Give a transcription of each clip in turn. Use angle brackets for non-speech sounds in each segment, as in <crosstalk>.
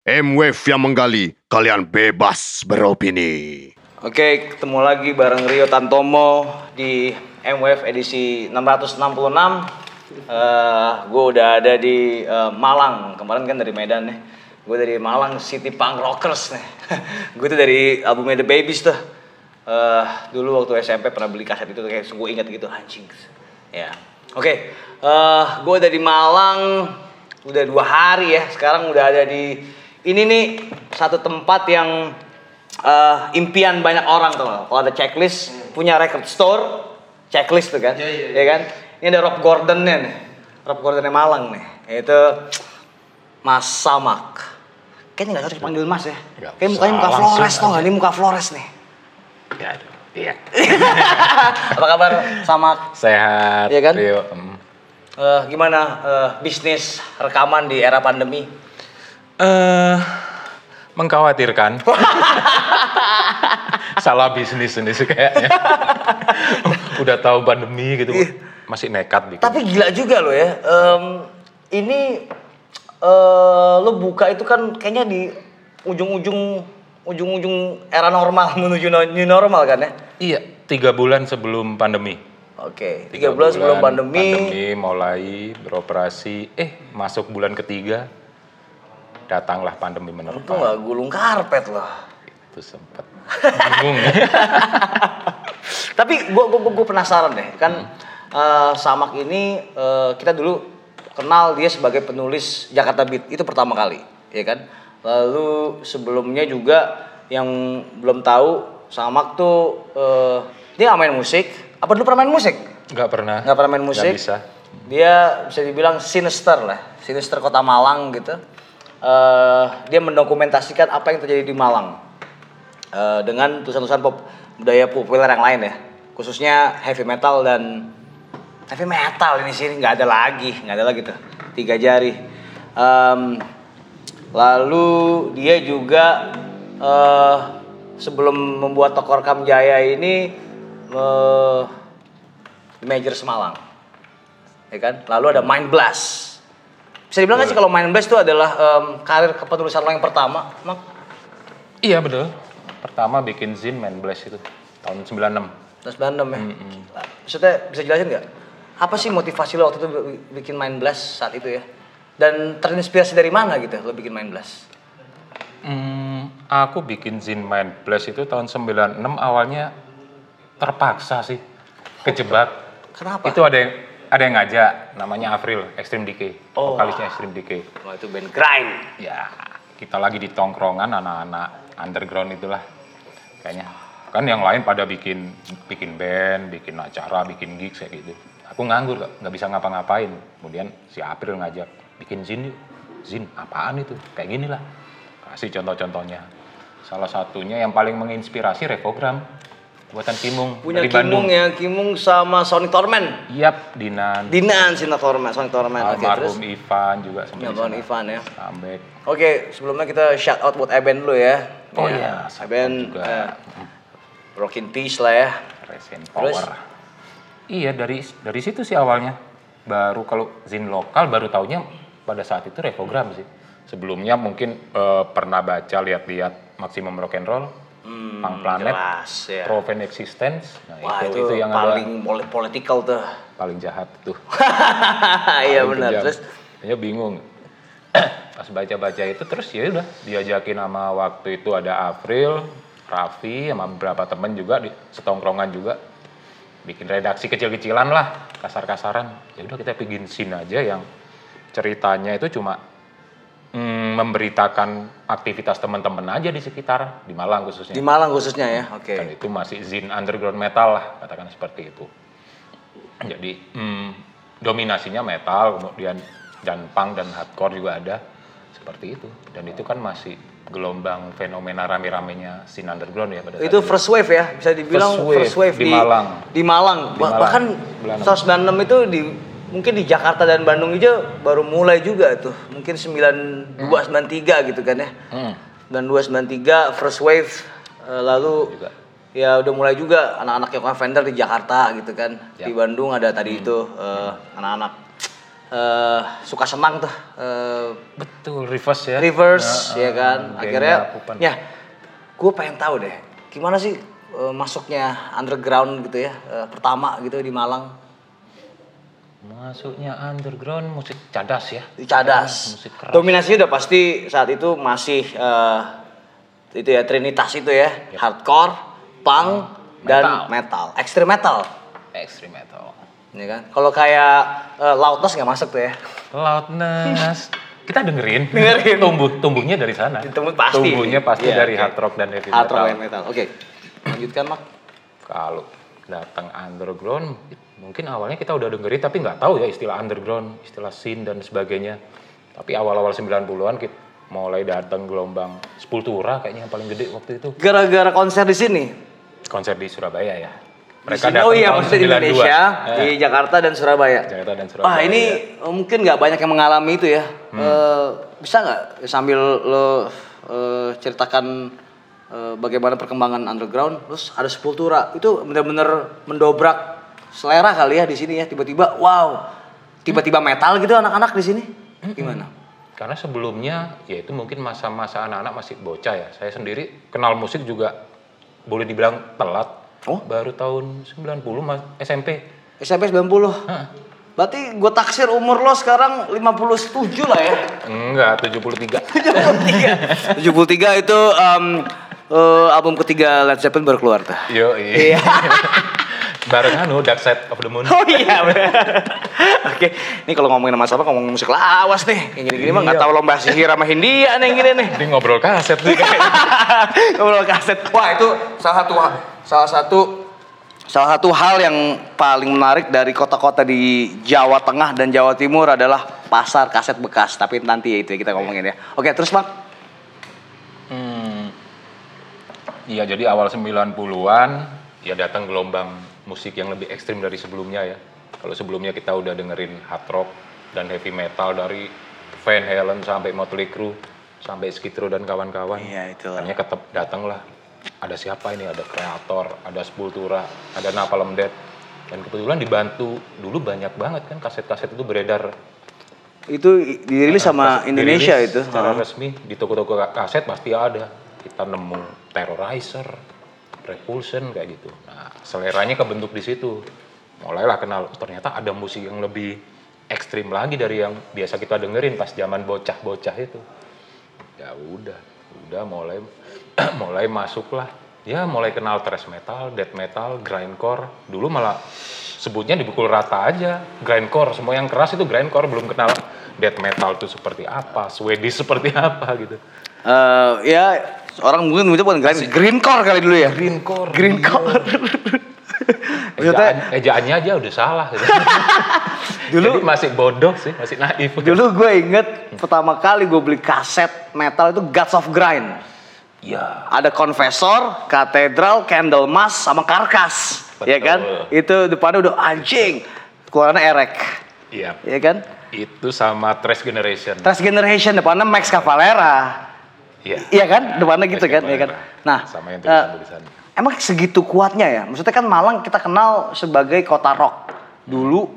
M-Wave yang menggali, kalian bebas beropini. Oke, ketemu lagi bareng Rio Tantomo di MWF edisi 666. Eh, gue udah ada di eh, Malang. Kemarin kan dari Medan nih. Gue dari Malang City Punk Rockers nih. <laughs> gue tuh dari albumnya The Babies tuh. Eh, dulu waktu SMP pernah beli kaset itu kayak gue ingat gitu anjing. Ya. Oke, eh, gue udah di Malang udah dua hari ya. Sekarang udah ada di ini nih satu tempat yang eh, impian banyak orang tuh kalau ada checklist punya record store checklist tuh kan ya kan ini ada Rob Gordonnya nih Rob Gordonnya Malang nih yaitu Mas Samak kayaknya nggak cocok dipanggil Mas ya kayak usah, mukanya muka Flores tau nggak ini muka Flores nih Ya, aduh. Iya. <laughs> apa kabar Samak Sehat. Iya kan? Rio. Mm. Eh, gimana eh, bisnis rekaman di era pandemi Eh, mengkhawatirkan. <laughs> Salah bisnis ini sih kayaknya. <laughs> Udah tahu pandemi gitu, masih nekat bikin. Tapi gila juga lo ya. Em, ini eh lo buka itu kan kayaknya di ujung-ujung ujung-ujung era normal <laughs> menuju new normal kan ya? Iya, tiga bulan sebelum pandemi. Oke, tiga bulan sebelum pandemi. Pandemi mulai beroperasi. Eh, masuk bulan ketiga, datanglah pandemi Itu menerpa. nggak gulung karpet loh. Itu sempat bingung. <laughs> Tapi gua gua, gua, gua penasaran deh kan eh, Samak ini eh, kita dulu kenal dia sebagai penulis Jakarta Beat itu pertama kali, ya kan? Lalu sebelumnya juga yang belum tahu Samak tuh eh, dia main musik. Apa dulu pernah main musik? Nggak pernah. Nggak pernah main musik. Nggak bisa. Dia bisa dibilang sinister lah, sinister kota Malang gitu. Eh, dia mendokumentasikan apa yang terjadi di Malang. Eh, dengan tulisan-tulisan pop budaya populer yang lain ya, khususnya heavy metal dan heavy metal ini sini nggak ada lagi, nggak ada lagi tuh. Tiga jari. Em, lalu dia juga eh, sebelum membuat toko rekam Jaya ini di Major Semalang. Ya kan? Lalu ada Mind Blast bisa dibilang nggak sih kalau Mind Blast itu adalah em, karir kepenulisan lo yang pertama Mak? Iya betul. Pertama bikin zin main blast itu tahun 96. tahun 96 ya maksudnya bisa jelasin nggak apa sih motivasi lo waktu itu bi- bikin Mind Blast saat itu ya dan terinspirasi dari mana gitu lo bikin Mind Blast Hmm, aku bikin zin main blast itu tahun 96 awalnya terpaksa sih kejebak. kenapa Itu ada yang ada yang ngajak namanya Avril Extreme Decay, Oh. vokalisnya Extreme Decay. Wah, itu band grind Ya, kita lagi di tongkrongan anak-anak underground itulah kayaknya. Kan yang lain pada bikin bikin band, bikin acara, bikin gigs kayak gitu. Aku nganggur nggak bisa ngapa-ngapain. Kemudian si April ngajak bikin zin yuk. Zin apaan itu? Kayak gini lah. Kasih contoh-contohnya. Salah satunya yang paling menginspirasi Revogram buatan Kimung punya dari Bandung. Kimung ya Kimung sama Sonic Torment Yap, Dinan. Dinan Sina Torment Sonic Torment oke terus Almarhum Ivan juga sama ya. Ivan ya. Oke, sebelumnya kita shout out buat Eben dulu ya. Oh Ya, iya, out Eben juga. eh, Rockin Peace lah ya. Terus? Power. Iya dari dari situ sih awalnya. Baru kalau zin lokal baru taunya pada saat itu revogram sih. Sebelumnya mungkin eh, pernah baca lihat-lihat Maximum Rock and Roll, Punk Planet, Hmm, Jelas ya. Proven Existence. Nah, Wah, itu, itu, itu yang paling poli- political tuh. ada paling jahat tuh. <laughs> Iya benar. Terus Ya bingung. <clears throat> Pas baca-baca itu terus ya udah diajakin sama waktu itu ada April, Raffi sama beberapa temen juga di setongkrongan juga bikin redaksi kecil-kecilan lah kasar-kasaran ya udah kita bikin scene aja yang ceritanya itu cuma mm, memberitakan aktivitas teman-teman aja di sekitar di Malang khususnya di Malang khususnya ya. Oke. dan itu masih zin underground metal lah katakan seperti itu jadi hmm, dominasinya metal kemudian dan punk dan hardcore juga ada seperti itu dan itu kan masih gelombang fenomena rame-ramenya scene underground ya pada saat Itu first wave ya, bisa dibilang First first wave wave, di Malang. Di Malang. Di Malang. Bahkan Bulan tahun 96 itu di mungkin di Jakarta dan Bandung aja baru mulai juga tuh. Mungkin 92 93 gitu kan ya. Hmm. 92 93 first wave eh, lalu Juga. ya udah mulai juga anak-anak yang Vendor di Jakarta gitu kan. Ya. Di Bandung ada tadi itu eh, anak-anak eh, suka senang tuh eh, Betul, reverse ya. reverse Ya, ya kan akhirnya Pupan. ya gue pengen tahu deh gimana sih eh, masuknya underground gitu ya eh, pertama gitu di Malang Masuknya underground musik cadas ya. Cadas musik keras. dominasinya udah pasti saat itu masih eh, itu ya trinitas itu ya hardcore punk dan metal extreme metal Extreme metal. ya kan kalau kayak eh, loudness nggak masuk tuh ya Loudness. <laughs> Kita dengerin. Dengerin. Tumbuh tumbuhnya dari sana. Tumbuh pasti. Tumbuhnya pasti Iya, dari oke. hard rock dan heavy hard metal. rock and metal oke lanjutkan mak Kalau datang underground, mungkin awalnya kita udah dengerin tapi nggak tahu ya istilah underground, istilah scene dan sebagainya. Tapi awal-awal 90-an kita mulai datang gelombang Sepultura kayaknya yang paling gede waktu itu. gara-gara konser di sini Konser di Surabaya ya. Di sini- oh iya maksudnya di Indonesia, di Jakarta dan Surabaya. Jakarta dan Surabaya. Ah ini eh, mungkin nggak banyak yang mengalami itu ya. Eh, bisa nggak sambil lo eh, ceritakan eh, bagaimana perkembangan underground, terus ada Sepultura itu benar-benar mendobrak selera kali ya di sini ya. Tiba-tiba wow, tiba-tiba metal gitu anak-anak di sini. Gimana? Karena sebelumnya ya itu mungkin masa-masa anak-anak masih bocah ya. Saya sendiri kenal musik juga boleh dibilang telat. Oh? Baru tahun 90 mas SMP. SMP 90. Berarti gue taksir umur lo sekarang 57 lah ya. Enggak, 73. 73. 73 itu em, eh, album ketiga Led Zeppelin baru keluar tuh. Yo, iya. <laughs> Bareng anu Dark Side of the Moon. Oh iya bener. Oke, ini kalau ngomongin sama siapa ngomong musik lawas nih. Yang gini-gini mah nggak tahu lomba sihir sama Hindia nih yang gini nih. Ini ngobrol kaset nih kayaknya. <laughs> Ngobrol kaset. Wah, itu salah satu salah satu salah satu hal yang paling menarik dari kota-kota di Jawa Tengah dan Jawa Timur adalah pasar kaset bekas. Tapi nanti ya itu ya kita ngomongin ya. Oke, terus Bang. Hmm. Iya, jadi awal 90-an ya datang gelombang musik yang lebih ekstrim dari sebelumnya ya. Kalau sebelumnya kita udah dengerin hard rock dan heavy metal dari Van Halen sampai Motley Crue sampai Skid Row dan kawan-kawan. Iya, itulah. Akhirnya ketep datanglah. Ada siapa ini? Ada Kreator, ada Sepultura, ada Napalm Death. Dan kebetulan dibantu dulu banyak banget kan kaset-kaset itu beredar Itu dirilis sama Kaset Indonesia dirilis itu. secara resmi di toko-toko kaset pasti ada kita nemu Terrorizer Repulsion kayak gitu. Nah seleranya kebentuk di situ. Mulailah kenal ternyata ada musik yang lebih ekstrim lagi dari yang biasa kita dengerin pas zaman bocah-bocah itu. Ya udah udah mulai <clears throat> mulai masuklah. Ya mulai kenal thrash metal death metal grindcore. Dulu malah sebutnya dipukul rata aja. Grindcore semua yang keras itu grindcore. Belum kenal death metal itu seperti apa Swedish seperti <laughs> apa gitu Eh, ya orang mungkin itu bukan green, green core kali dulu ya. Green core. <laughs> Maksudnya Ejaan, ejaannya aja udah salah gitu. <laughs> dulu masih bodoh sih masih naif dulu gue inget pertama kali gue beli kaset metal itu Gods of Grind. ya Ada Confessor, Katedral, Candlemas, sama Karkas. Ya Betul. kan? Itu depannya udah anjing. Keluarannya erek. iya Ya kan? itu sama Trash Generation Trash Generation depannya Max Cavalera. Iya Iya kan? Depannya gitu Trash kan? Iya kan? Nah, sama yang tulisan-tulisan Emang segitu kuatnya ya? Maksudnya kan Malang kita kenal sebagai kota rock dulu.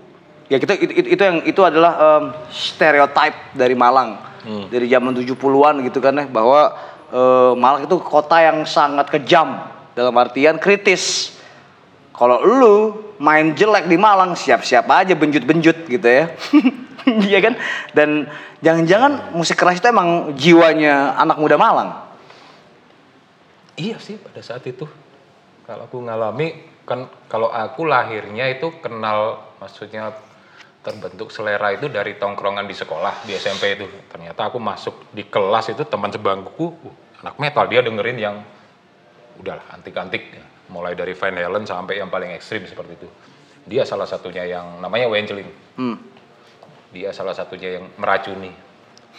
Ya kita itu, itu, itu yang itu adalah em, stereotype dari Malang Hmm. dari zaman 70-an gitu kan ya bahwa eh, Malang itu kota yang sangat kejam dalam artian kritis. Kalau lu main jelek di Malang siap-siap aja benjut-benjut gitu ya. <laughs> <laughs> Iya kan? Dan jangan-jangan musik keras itu emang jiwanya anak muda Malang. Iya sih pada saat itu. Kalau aku ngalami kan kalau aku lahirnya itu kenal maksudnya terbentuk selera itu dari tongkrongan di sekolah di SMP itu. Ternyata aku masuk di kelas itu teman sebangkuku uh, anak metal dia dengerin yang udahlah antik-antik mulai dari Van Halen sampai yang paling ekstrim seperti itu. Dia salah satunya yang namanya Wangeling. Hmm. Dia salah satunya yang meracuni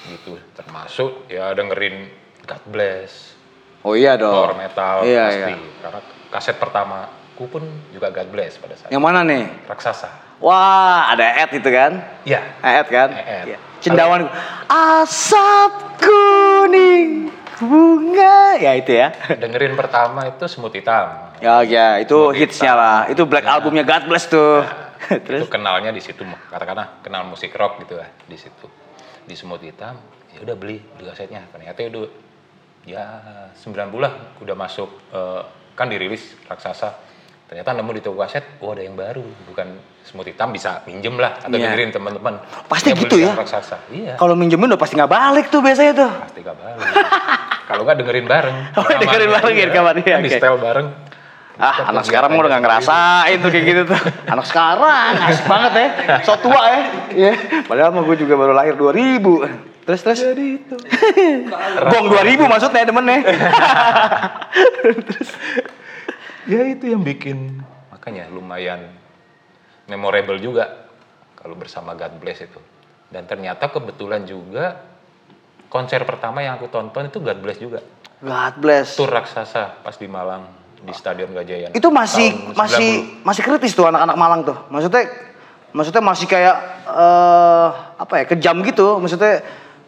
gitu. Termasuk ya dengerin God Bless, Oh iya dong. power metal Iya, pasti iya. karena kaset pertamaku pun juga God Bless pada saat Yang mana nih? raksasa Wah, ada Ed itu kan? ya Ed kan? Ed. Iya. Cendawan asap kuning bunga ya itu ya. <laughs> dengerin pertama itu semut hitam Ya ya itu hitsnya lah. Itu black albumnya God Bless tuh. <laughs> itu kenalnya di situ katakanlah kenal musik rock gitu lah di situ. Di semut hitam ya udah beli beli kasetnya ternyata udah ya 9 bulan udah masuk eh, kan dirilis raksasa. Ternyata nemu di toko kaset oh ada yang baru. Bukan semut hitam bisa minjem lah atau Iya. dengerin teman-teman. Pasti Dia gitu ya? raksasa. Iya. Kalau minjemin udah pasti nggak balik tuh biasanya tuh. pasti gak balik. Kalau nggak dengerin bareng. <laughs> Oh, dengerin bareng ya, rekamannya, kan di oke. setel bareng Ah, anak sekarang udah nggak ngerasain tuh kayak gitu tuh. <laughs> Anak sekarang asik banget ya. So tua ya. Iya. Padahal mah gue juga baru lahir 2000. Terus terus. Jadi itu. <laughs> Bong 2000 maksudnya demennya. <laughs> ya itu yang bikin makanya lumayan memorable juga kalau bersama God Bless itu dan ternyata kebetulan juga konser pertama yang aku tonton itu God Bless juga God bless. tur raksasa pas di Malang di Stadion Gajayan Itu masih masih masih kritis tuh anak-anak Malang tuh. Maksudnya maksudnya masih kayak eh apa ya kejam gitu. Maksudnya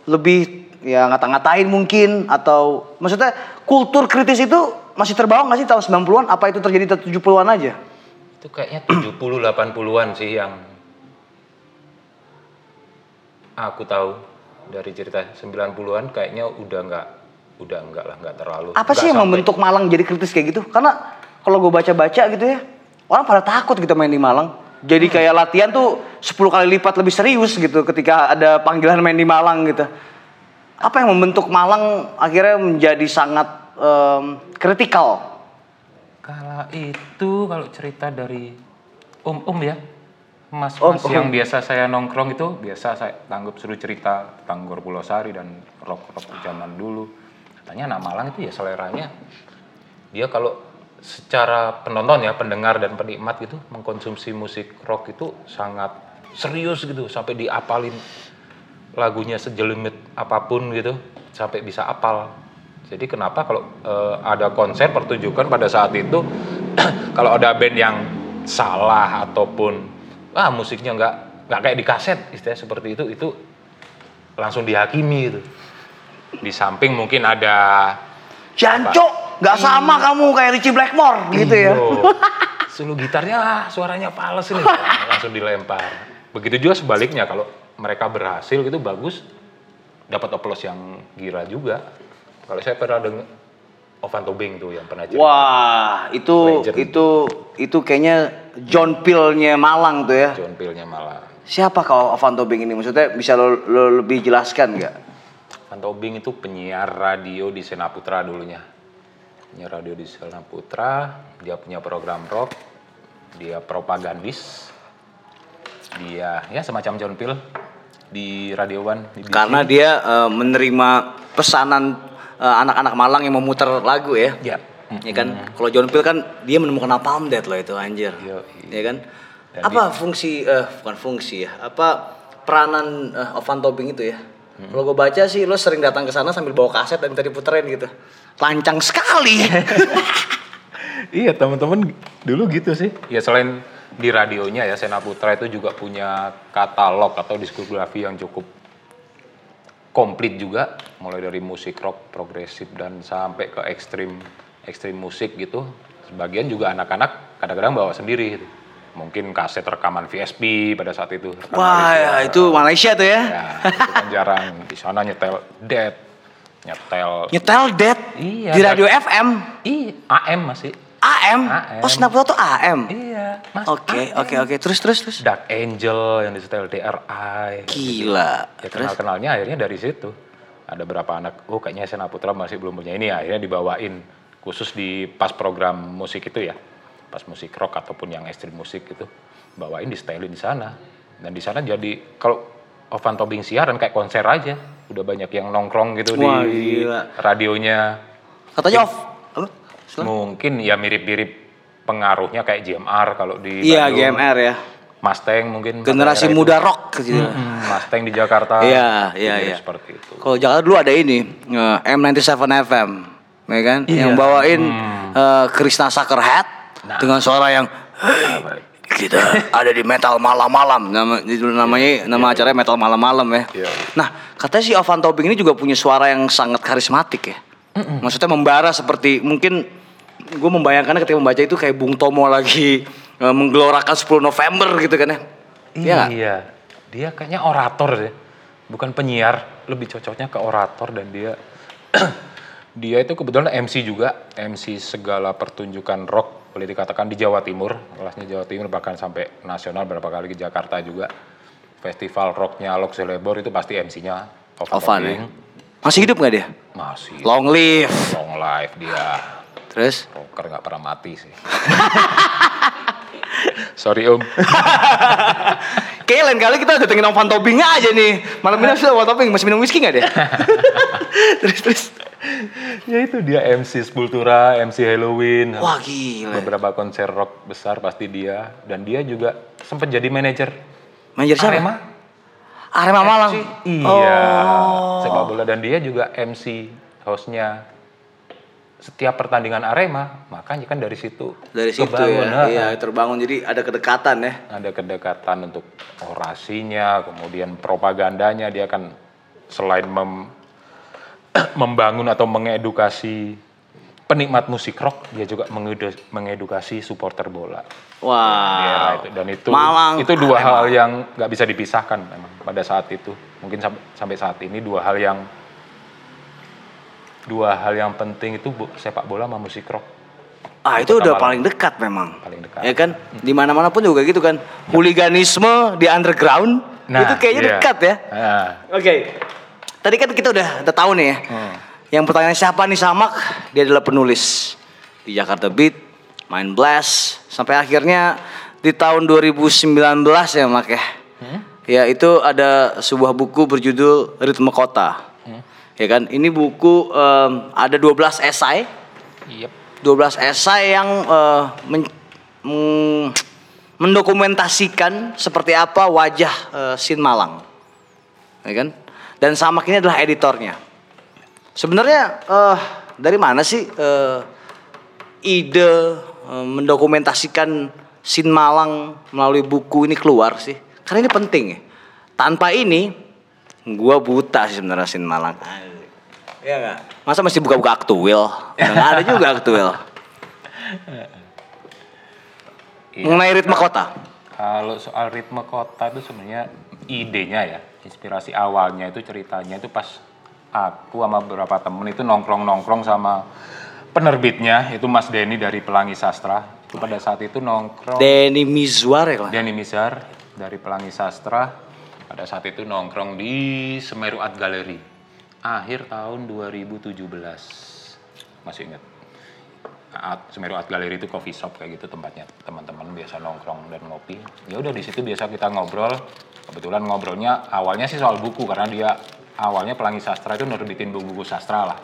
lebih ya ngata-ngatain mungkin atau maksudnya kultur kritis itu masih terbawa nggak sih tahun 90-an? Apa itu terjadi tahun 70-an aja? 90 itu kayaknya 70 80-an sih yang aku tahu dari cerita 90-an kayaknya udah nggak udah enggak lah nggak terlalu Apa sih yang sampai- membentuk Malang jadi kritis kayak gitu? Karena kalau gue baca-baca gitu ya, orang pada takut gitu main di Malang. Jadi kayak latihan tuh 10 kali lipat lebih serius gitu ketika ada panggilan main di Malang gitu. Apa yang membentuk Malang akhirnya menjadi sangat em, kritikal? Kala itu kalau cerita dari om-om ya, mas-mas Om-om. yang biasa saya nongkrong itu biasa saya tanggap suruh cerita tentang Gor Pulau Sari dan rock-rock zaman dulu. Katanya anak Malang itu ya seleranya dia kalau secara penonton ya pendengar dan penikmat gitu mengkonsumsi musik rock itu sangat serius gitu sampai diapalin lagunya sejelimit apa pun gitu sampai bisa apal. Jadi kenapa kalau eh, ada konser pertunjukan pada saat itu <clears throat> kalau ada band yang salah ataupun ah musiknya nggak nggak kayak di kaset istilahnya seperti itu itu langsung dihakimi gitu. Di samping mungkin ada Jancok, nggak sama kamu kayak Richie Blackmore gitu ya. <laughs> Iyo. Solo gitarnya suaranya pales ini <laughs> langsung dilempar. Begitu juga sebaliknya kalau mereka berhasil gitu bagus dapat oplos yang gila juga. Kalau saya pernah dengar Ovan Tobing tuh yang pernah cerita. Wah, itu Legend. itu itu kayaknya John Peel-nya Malang tuh ya. John Peel-nya malah. Siapa kau Avan Tobing ini? Maksudnya bisa lo, lo lebih jelaskan nggak? Ovan Tobing itu penyiar radio di Senaputra dulunya. Penyiar radio di Senaputra, dia punya program rock, dia propagandis, dia ya semacam John Peel di Radio One. BBC. Karena dia eh, menerima pesanan eh, anak-anak Malang yang memutar lagu ya. ya, Ya kan? Kalau John Peel kan dia menemukan Napalm Death loh itu anjir. Yoi. Ya kan? Dan apa fungsi eh bukan fungsi ya. Apa peranan eh, Ovan Tobing itu ya? Kalau gue baca sih lo sering datang ke sana sambil bawa kaset dan tadi puterin gitu. Lancang sekali. <laughs> Iya teman-teman dulu gitu sih. Ya selain di radionya ya Sena Putra itu juga punya katalog atau diskografi yang cukup komplit juga, mulai dari musik rock progresif dan sampai ke ekstrim ekstrim musik gitu. Sebagian juga anak-anak kadang-kadang bawa sendiri gitu. Mungkin kaset rekaman VSP pada saat itu. Wah, ya, itu Malaysia tuh ya. Ya, itu kan jarang di sana nyetel Dead, nyetel Nyetel Dead Iya, di radio FM. Ih, AM masih. AM. AM. Oh, Snapchat tuh AM. Iya. Oke, oke, oke. Terus, terus, terus. Dark Angel yang disetel DRI. Gila. Ya Terus, kenal-kenalnya akhirnya dari situ. Ada berapa anak, oh kayaknya Sena Putra masih belum punya ini, akhirnya dibawain khusus di pas program musik itu ya, pas musik rock ataupun yang ekstrim musik itu, bawain di setelin di sana. Dan di sana jadi kalau Ovan Tobing siaran kayak konser aja, udah banyak yang nongkrong gitu Wah, di gila. radionya. katanya off. Mungkin ya mirip-mirip pengaruhnya kayak GMR kalau di Iya, Bandung. GMR ya. Mustang mungkin Generasi daerah itu. muda rock gitu. Hmm, Mustang di Jakarta Iya, iya, mirip iya. seperti itu Kalau Jakarta dulu ada ini eh, M97 FM, ya kan? Iya. Yang bawain Hmm. eh, Krishna Sakerhead Nah. dengan suara yang "Hey, kita ada di metal malam-malam. Nama itu namanya nama acaranya metal malam-malam ya. Iya. Nah, katanya si Ovan Tobing ini juga punya suara yang sangat karismatik ya. Maksudnya membara seperti mungkin gue membayangkannya ketika membaca itu kayak Bung Tomo lagi eh, menggelorakan 10 November gitu kan ya. Iya? Iya, dia kayaknya orator deh, bukan penyiar, lebih cocoknya ke orator dan dia <clears throat> dia itu kebetulan MC juga, MC segala pertunjukan rock boleh dikatakan di Jawa Timur, kelasnya Jawa Timur bahkan sampai nasional berapa kali ke Jakarta juga. Festival rocknya Alok Selebor itu pasti MC-nya Ovan Ovan ya. Masih hidup nggak dia? Masih Long live. long life dia. Terus? Rocker nggak pernah mati sih. <laughs> Sorry om. <laughs> Kayaknya lain kali kita datengin Ovan Tobing aja nih. Malam ini <laughs> sudah Ovan Tobing masih minum whisky nggak dia? terus terus. <laughs> ya itu dia MC Sepultura, MC Halloween. Wah gila. Beberapa konser rock besar pasti dia dan dia juga sempat jadi manajer Manajer siapa? Arema. Arema Malang. FC. Iya. Oh. Sepak bola dan dia juga MC hostnya setiap pertandingan Arema, makanya kan dari situ Dari situ kebangun, ya. Iya, terbangun jadi ada kedekatan ya. ada kedekatan untuk orasinya, kemudian propagandanya dia kan selain mem- membangun atau mengedukasi penikmat musik rock, dia juga mengedu- mengedukasi supporter bola. Era Wow. itu. Dan itu Malang. itu dua Arema. hal yang nggak bisa dipisahkan memang pada saat itu. Mungkin sam- sampai saat ini dua hal yang dua hal yang penting itu bu- sepak bola sama musik rock. Ah itu Kota udah Malang. paling dekat memang. Paling dekat. Ya kan? Di mana-mana pun juga gitu kan. Huliganisme di underground itu kayaknya iya. dekat ya. Nah, Oke. Tadi kan kita udah, udah tahu nih ya. Hmm. Yang pertanyaan siapa nih Samak? Dia adalah penulis di Jakarta Beat, Main Blast, sampai akhirnya di tahun 2019 ya Mak ya. Hmm? Ya itu ada sebuah buku berjudul Ritme Kota. Hmm. Ya kan? Ini buku em, ada 12 esai. Yep. 12 esai yang men- meng- mendokumentasikan seperti apa wajah eh, Sin Malang. Ya kan? Dan Samak ini adalah editornya. Sebenarnya eh, dari mana sih eh, ide eh, mendokumentasikan Sin Malang melalui buku ini keluar sih? Karena ini penting ya. Tanpa ini gua buta sih sebenarnya Sin Malang. Iya nggak? Masa mesti buka-buka aktual? Udah nggak ada juga aktual. Iya. Mengenai ritme kota. Kalau soal ritme kota itu sebenarnya idenya ya, inspirasi awalnya itu ceritanya itu pas aku sama beberapa temen itu nongkrong-nongkrong sama penerbitnya itu Mas Denny dari Pelangi Sastra. Itu pada saat itu nongkrong Denny Mizwar ya Denny Mizar dari Pelangi Sastra. Pada saat itu nongkrong di Semeru Art Gallery. Akhir tahun 2017 masih ingat? Art, Semeru Art Gallery itu coffee shop kayak gitu tempatnya. Teman-teman biasa nongkrong dan ngopi. Ya udah di situ biasa kita ngobrol kebetulan ngobrolnya awalnya sih soal buku karena dia awalnya Pelangi Sastra itu nerbitin buku-buku sastra lah.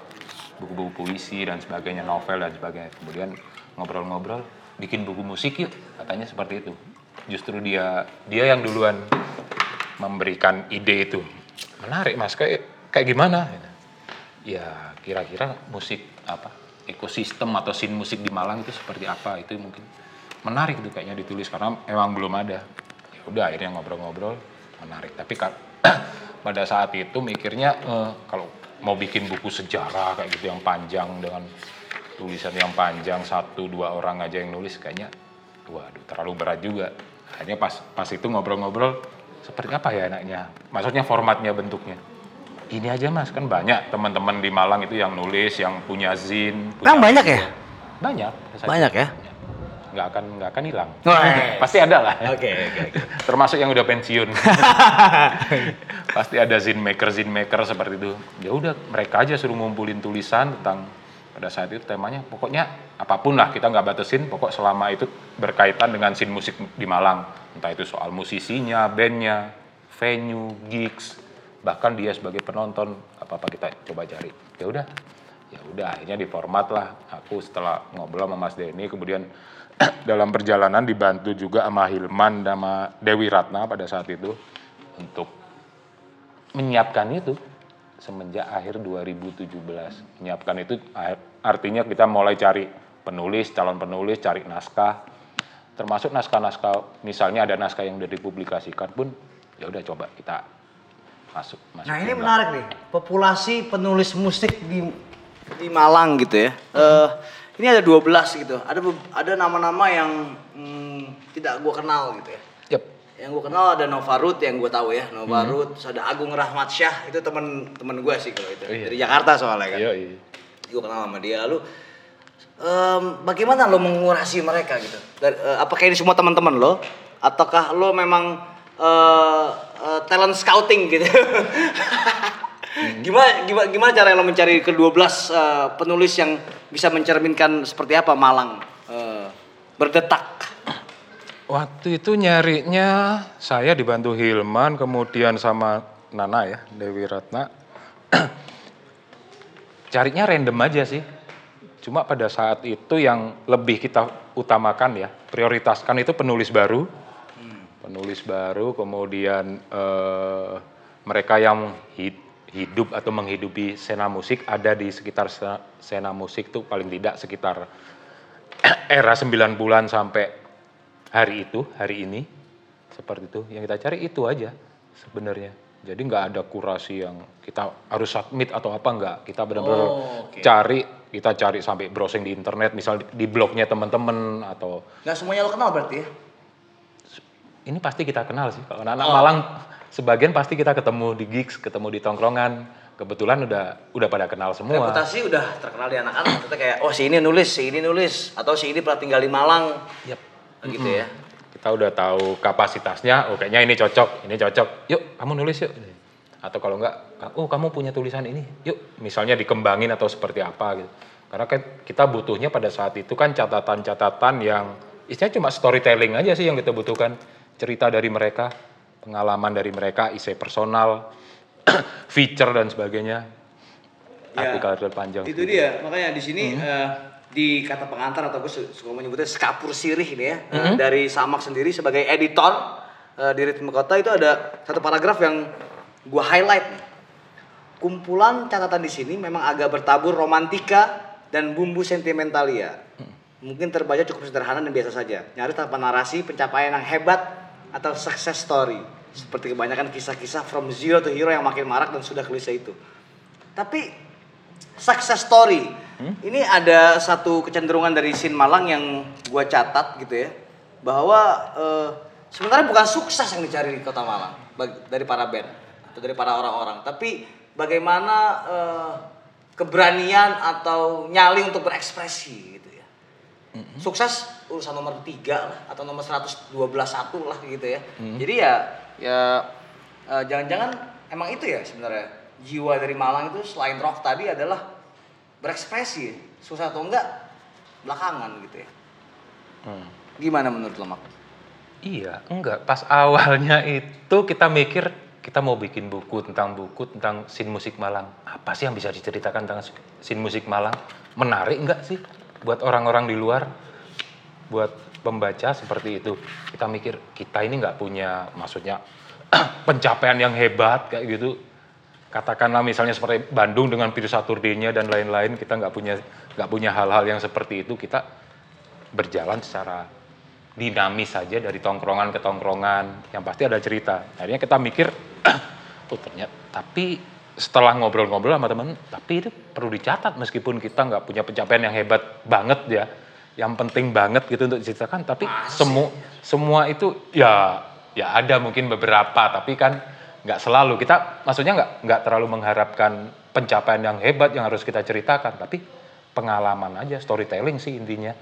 Buku-buku puisi dan sebagainya novel dan sebagainya. Kemudian ngobrol-ngobrol bikin buku musik yuk katanya seperti itu. Justru dia dia yang duluan memberikan ide itu. Menarik mas. Kayak kayak gimana? Ya kira-kira musik apa? Ekosistem atau scene musik di Malang itu seperti apa? Itu mungkin menarik itu kayaknya ditulis karena emang belum ada. Ya udah akhirnya ngobrol-ngobrol menarik. Tapi ka- <clears throat> pada saat itu mikirnya eh, kalau mau bikin buku sejarah kayak gitu yang panjang dengan tulisan yang panjang satu dua orang aja yang nulis kayaknya waduh terlalu berat juga. Akhirnya pas pas itu ngobrol-ngobrol seperti apa ya enaknya? Maksudnya formatnya bentuknya? Ini aja mas kan banyak teman-teman di Malang itu yang nulis yang punya zin punya banyak ya? banyak. Banyak ya? Nggak akan nggak akan hilang. Wah. pasti ada lah. Oke, oke, oke. termasuk yang udah pensiun. <laughs> Pasti ada zin maker zin maker seperti itu. Ya udah mereka aja suruh ngumpulin tulisan tentang pada saat itu temanya pokoknya apa pun lah kita nggak batasin pokok selama itu berkaitan dengan scene musik di Malang. Entah itu soal musisinya bandnya venue gigs bahkan dia sebagai penonton apa apa kita coba cari. Ya udah. Ya udah akhirnya diformat lah. Aku setelah ngobrol sama Mas Denny kemudian dalam perjalanan dibantu juga sama Hilman sama Dewi Ratna pada saat itu untuk menyiapkan itu semenjak akhir 2017 menyiapkan itu artinya kita mulai cari penulis calon penulis cari naskah. Termasuk naskah-naskah misalnya ada naskah yang udah dipublikasikan pun ya udah coba kita masuk Nah masukin ini menarik nih, populasi penulis musik di di Malang gitu ya. Eh ini ada 12 gitu. Ada ada nama-nama yang hmm, tidak gua kenal gitu ya. Yep. Yang gue kenal ada Nova Root yang gue tahu ya, Nova Root, terus ada Agung Rahmat Syah, itu temen-temen gue sih kalau itu. Iya. Dari Jakarta soalnya kan. Iya, iya. Gue kenal sama dia. Lalu em, bagaimana lo mengurasi mereka gitu? Dari, eh, apakah ini semua teman-teman lo? Ataukah lo memang eh, eh, talent scouting gitu? <laughs> gimana, gimana gimana cara lo mencari ke-12 eh, penulis yang bisa mencerminkan seperti apa Malang eh, berdetak? Waktu itu nyarinya saya dibantu Hilman, kemudian sama Nana ya, Dewi Ratna. <clears throat> Carinya random aja sih. Cuma pada saat itu yang lebih kita utamakan ya, prioritaskan itu penulis baru. Penulis baru, kemudian eh, mereka yang hid- hidup atau menghidupi sena musik ada di sekitar se- sena musik tuh paling tidak sekitar <clears throat> era 9 bulan sampai hari itu, hari ini, seperti itu. Yang kita cari itu aja sebenarnya. Jadi nggak ada kurasi yang kita harus submit atau apa nggak. Kita benar-benar Oh, oke. cari, kita cari sampai browsing di internet, misal di, di blognya teman-teman atau Nggak semuanya lo kenal berarti ya? ini pasti kita kenal sih. Kalau anak-anak Oh. Malang sebagian pasti kita ketemu di gigs, ketemu di tongkrongan. Kebetulan udah udah pada kenal semua. Reputasi udah terkenal di anak-anak. Kita kayak, oh si ini nulis, si ini nulis. Atau si ini pernah tinggal di Malang. Yap. Gitu ya. kita udah tahu kapasitasnya, oh kayaknya ini cocok, ini cocok, yuk kamu nulis yuk. Atau kalau enggak, oh kamu punya tulisan ini, yuk misalnya dikembangin atau seperti apa gitu. Karena kan kita butuhnya pada saat itu kan catatan-catatan yang istilahnya cuma storytelling aja sih yang kita butuhkan. Cerita dari mereka, pengalaman dari mereka, isi personal, <clears throat> feature dan sebagainya. Artikel panjang. Ya, Itu dia, makanya di sini eh, di kata pengantar atau gue su- suka menyebutnya skapur sirih ini ya eh, dari Samak sendiri sebagai editor eh, di Ritme Kota itu ada satu paragraf yang gue highlight nih. Kumpulan catatan di sini memang agak bertabur romantika dan bumbu sentimentalia. Mungkin terbaca cukup sederhana dan biasa saja. Nyaris tanpa narasi, pencapaian yang hebat atau success story. Seperti kebanyakan kisah-kisah from zero to hero yang makin marak dan sudah klise itu. Tapi success story. Ini ada satu kecenderungan dari Sin Malang yang gua catat gitu ya. Bahwa eh, sebenarnya bukan sukses yang dicari di Kota Malang dari para band atau dari para orang-orang, tapi bagaimana eh, keberanian atau nyali untuk berekspresi gitu ya. Sukses urusan nomor tiga lah atau nomor 112 satu lah gitu ya. Jadi ya ya eh, jangan-jangan emang itu ya sebenarnya jiwa dari Malang itu selain rock tadi adalah berekspresi susah atau enggak belakangan gitu ya Hmm. gimana menurut lo Mak? Iya, enggak. Pas awalnya itu kita mikir kita mau bikin buku tentang buku tentang sin musik Malang. Apa sih yang bisa diceritakan tentang sin musik Malang? Menarik enggak sih buat orang-orang di luar? Buat pembaca seperti itu. Kita mikir kita ini nggak punya maksudnya <clears throat> pencapaian yang hebat kayak gitu. Katakanlah misalnya seperti Bandung dengan Pirsa Turdenya dan lain-lain, kita nggak punya nggak punya hal-hal yang seperti itu. Kita berjalan secara dinamis saja dari tongkrongan ke tongkrongan yang pasti ada cerita akhirnya kita mikir <clears throat> oh ternyata tapi setelah ngobrol-ngobrol sama teman tapi itu perlu dicatat meskipun kita nggak punya pencapaian yang hebat banget ya yang penting banget gitu untuk diceritakan tapi semua semua itu ya ya ada mungkin beberapa tapi kan nggak selalu. Kita maksudnya nggak nggak terlalu mengharapkan pencapaian yang hebat yang harus kita ceritakan tapi pengalaman aja storytelling sih intinya.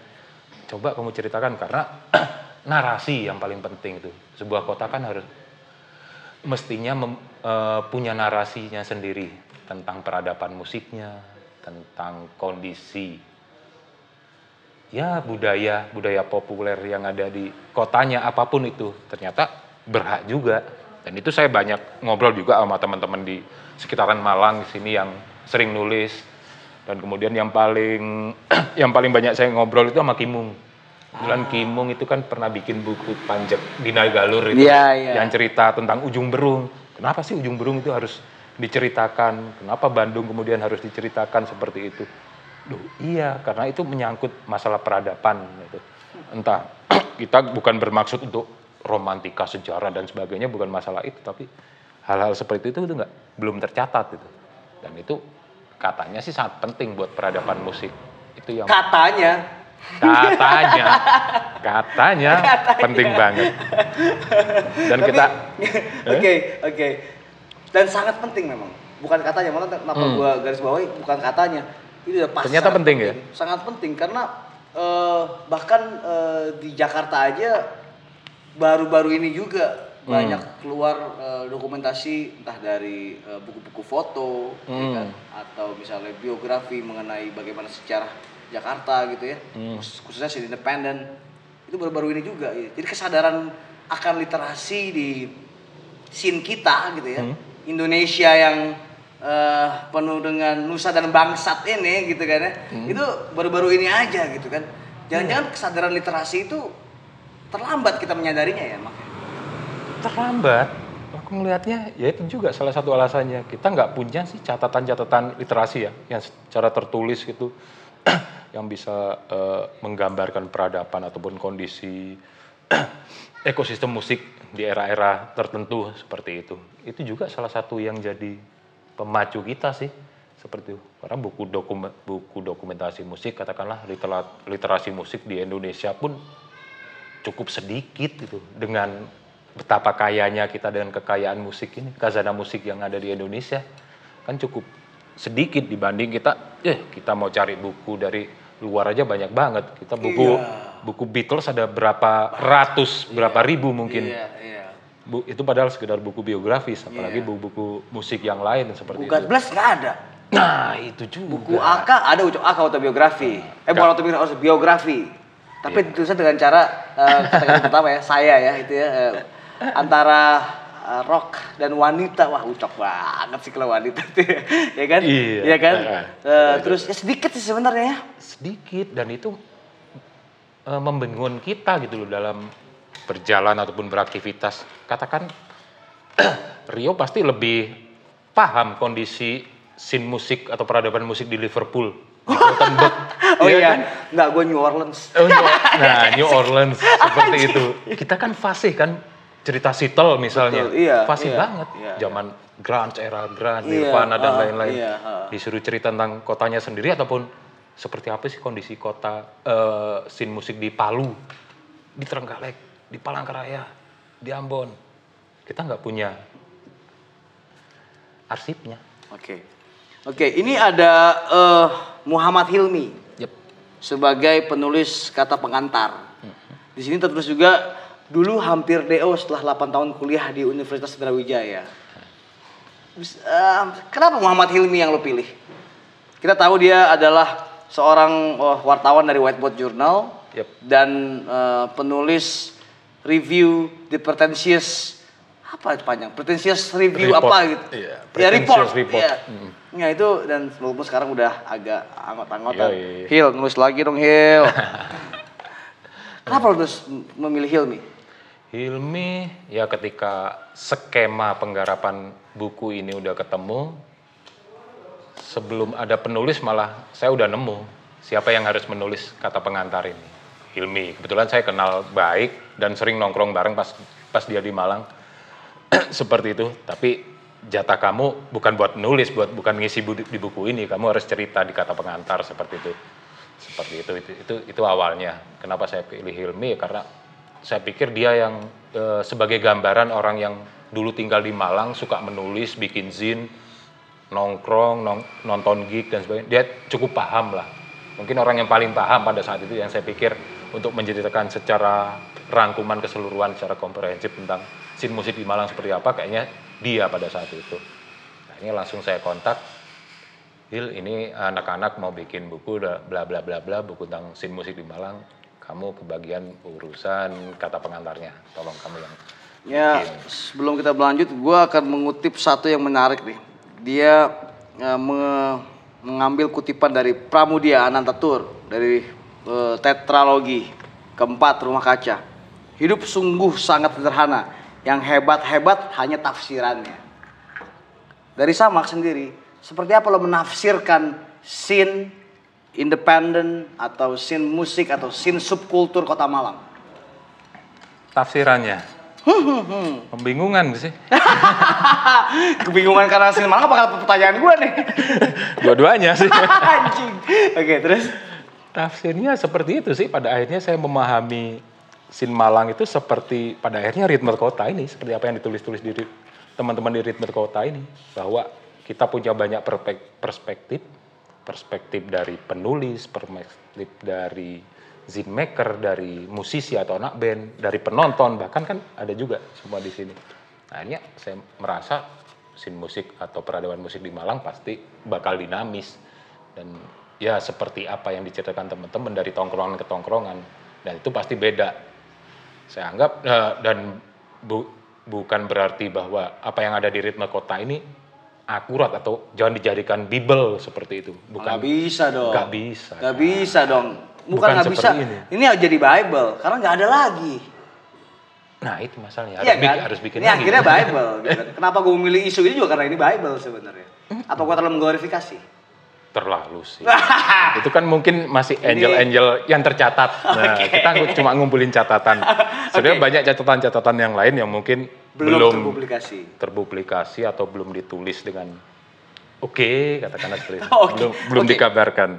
Coba kamu ceritakan karena <clears throat> narasi yang paling penting itu. Sebuah kota kan harus mestinya mem- eh, punya narasinya sendiri tentang peradaban musiknya tentang kondisi ya budaya budaya populer yang ada di kotanya apa pun itu ternyata berhak juga dan itu saya banyak ngobrol juga sama teman-teman di sekitaran Malang di sini yang sering nulis dan kemudian yang paling <clears throat> yang paling banyak saya ngobrol itu sama Kimung. Kebetulan Kimung itu kan pernah bikin buku panjang Dina Galur itu Iya, iya. yang cerita tentang Ujung Berung. Kenapa sih Ujung Berung itu harus diceritakan? Kenapa Bandung kemudian harus diceritakan seperti itu? Duh, iya, karena itu menyangkut masalah peradaban gitu. Entah <clears throat> kita bukan bermaksud untuk romantika sejarah dan sebagainya bukan masalah itu, tapi hal-hal seperti itu itu nggak belum tercatat gitu. Dan itu katanya sih sangat penting buat peradaban musik Itu yang Katanya. katanya, <laughs> katanya penting banget. Dan Tapi- kita <laughs> Oke, oke. Dan sangat penting memang. Bukan katanya, malah kenapa Hmm. gua garis bawahi bukan katanya. Itu pasti Ternyata sangat penting ya? Sangat penting karena eh, bahkan eh, di Jakarta aja baru-baru ini juga Hmm. banyak keluar eh, dokumentasi entah dari buku-buku foto ya Hmm. kan? atau misalnya biografi mengenai bagaimana sejarah Jakarta gitu ya Hmm. Khusus- khususnya scene independen itu baru-baru ini juga ya. jadi kesadaran akan literasi di scene kita gitu ya Hmm. Indonesia yang eh, penuh dengan nusa dan bangsat ini gitu kan ya Hmm. itu baru-baru ini aja gitu kan jangan-jangan kesadaran literasi itu terlambat kita menyadarinya ya makanya terlambat. Aku ngelihatnya ya itu juga salah satu alasannya. Kita nggak punya sih catatan-catatan literasi ya yang secara tertulis gitu <clears throat> yang bisa eh, menggambarkan peradaban ataupun kondisi <clears throat> ekosistem musik di era-era tertentu seperti itu. Itu juga salah satu yang jadi pemacu kita sih seperti itu. Karena buku dokumen buku dokumentasi musik katakanlah litera- literasi musik di Indonesia pun cukup sedikit gitu dengan betapa kayanya kita dengan kekayaan musik ini, khazanah musik yang ada di Indonesia kan cukup sedikit dibanding kita eh kita mau cari buku dari luar aja banyak banget. Kita buku Iya. buku Beatles ada berapa ratus, berapa ribu mungkin. iya iya Bu, itu padahal sekedar buku biografis, apalagi Iya. buku-buku musik yang lain seperti buku itu. Bless nggak ada Nah, itu juga. buku AK ada ucap AK autobiografi eh bukan autobiografi autobiografi tapi Iya. ditulisnya dengan cara eh, kata-kata pertama ya saya ya itu ya eh, antara eh, rock dan wanita wah ucap banget sih kalau wanita tuh ya, ya kan Iya. Iya kan Eh, Eh, terus ya sedikit sih sebenarnya ya sedikit dan itu eh, membingungkan kita gitu loh dalam berjalan ataupun beraktivitas. Katakan <clears throat> Rio pasti lebih paham kondisi scene musik atau peradaban musik di Liverpool. di <laughs> oh iya iya kan? nggak gue New Orleans Oh, New- <laughs> nah, New Orleans <laughs> seperti itu. Kita kan fasih kan cerita Seattle misalnya. Betul, iya, fasih iya, banget. iya, Zaman grunge, era grunge, Iya, Nirvana dan ah, lain-lain. iya, ah. Disuruh cerita tentang kotanya sendiri ataupun seperti apa sih kondisi kota eh, scene musik di Palu, di Trenggalek, di Palangkaraya, di Ambon. Kita nggak punya arsipnya. oke oke ini ada eh, Muhammad Hilmi Yep. sebagai penulis kata pengantar. Di sini tertulis juga dulu hampir DO setelah 8 tahun kuliah di Universitas Brawijaya. Eh, kenapa Muhammad Hilmi yang lo pilih? Kita tahu dia adalah seorang oh, wartawan dari Whiteboard Journal Yep. dan eh, penulis review The Pretentious apa itu panjang? Pretentious review Report. apa gitu? Iya, ya report. Report. Iya. Mm. Ya itu dan walaupun sekarang udah agak anggot-anggotan. Yoi. Hil, nulis lagi dong Hil. <laughs> Kenapa lo terus memilih Hilmi? Hilmi ya ketika skema penggarapan buku ini udah ketemu sebelum ada penulis malah saya udah nemu siapa yang harus menulis kata pengantar ini Hilmi kebetulan saya kenal baik dan sering nongkrong bareng pas pas dia di Malang. <clears throat> Seperti itu. Tapi jatah kamu bukan buat nulis buat bukan ngisi bu- di buku ini. Kamu harus cerita di kata pengantar seperti itu. Seperti itu. Itu itu, itu awalnya. Kenapa saya pilih Hilmi? Karena saya pikir dia yang eh, sebagai gambaran orang yang dulu tinggal di Malang suka menulis bikin zin nongkrong nong- nonton gig dan sebagainya. Dia cukup paham lah. Mungkin orang yang paling paham pada saat itu yang saya pikir untuk menceritakan secara rangkuman keseluruhan secara komprehensif tentang scene musik di Malang seperti apa kayaknya dia pada saat itu nah ini langsung saya kontak Hil ini anak-anak mau bikin buku bla bla bla bla buku tentang scene musik di Malang kamu kebagian urusan kata pengantarnya tolong kamu yang Ya, bikin. sebelum kita berlanjut, gue akan mengutip satu yang menarik nih. Dia eh, me- mengambil kutipan dari Pramudia Anantatur dari eh, tetralogi keempat Rumah Kaca. Hidup sungguh sangat sederhana. Yang hebat-hebat hanya tafsirannya. Dari Samak sendiri, seperti apa lo menafsirkan scene independen atau scene musik atau scene subkultur Kota Malang? tafsirannya membingungkan sih <laughs> Kebingungan karena scene Malang apa karena pertanyaan gue nih? <laughs> dua-duanya sih <laughs> Anjing. Oke, terus Tafsirnya seperti itu sih. Pada akhirnya saya memahami Sin Malang itu seperti pada akhirnya ritme kota ini, seperti apa yang ditulis-tulis di teman-teman di ritme kota ini, bahwa kita punya banyak perspektif, perspektif dari penulis, perspektif dari zine maker, dari musisi atau anak band, dari penonton, bahkan kan ada juga semua di sini. Akhirnya saya merasa sin musik atau peradaban musik di Malang pasti bakal dinamis dan ya seperti apa yang diceritakan teman-teman dari tongkrongan ke tongkrongan dan itu pasti beda saya anggap eh, dan bu- bukan berarti bahwa apa yang ada di ritme kota ini akurat atau jangan dijadikan bible seperti itu bukan Nggak bisa dong. nggak bisa Nggak bisa dong. Bukan Bukan nggak bisa. ini. Ini jadi Bible karena nggak ada lagi. nah itu masalahnya harus, Iya bikin, kan? harus bikin ini lagi. akhirnya <laughs> Bible. gitu kan. Kenapa gue memilih isu ini juga karena ini Bible sebenarnya. Apa gue terlalu mengglorifikasi? Terlalu sih <laughs> itu kan mungkin masih angel-angel yang tercatat nah <laughs> Oke. kita cuma ngumpulin catatan <laughs> sebenarnya Oke. banyak catatan-catatan yang lain yang mungkin Belum, belum terpublikasi. terpublikasi atau belum ditulis dengan oke katakanlah seperti itu Oke, belum belum oke. dikabarkan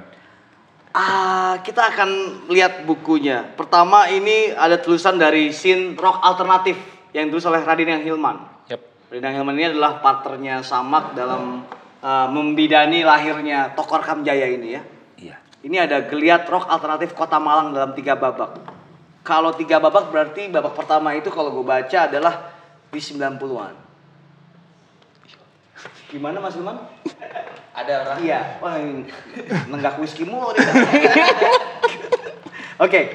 Ah, kita akan lihat bukunya. Pertama ini ada tulisan dari scene rock alternatif yang ditulis oleh Radina Hilman. Yap. Radina Hilman ini adalah partnernya Samak dalam uh, membidani lahirnya Tokor Kamjaya ini ya. iya Ini ada geliat rock alternatif Kota Malang dalam tiga babak. Kalau tiga babak berarti babak pertama itu kalau gue baca adalah di 90-an. Gimana Mas Hilman? <laughs> Ada orang Iya. Wah, ini nenggak whisky mulu dia. <laughs> Oke,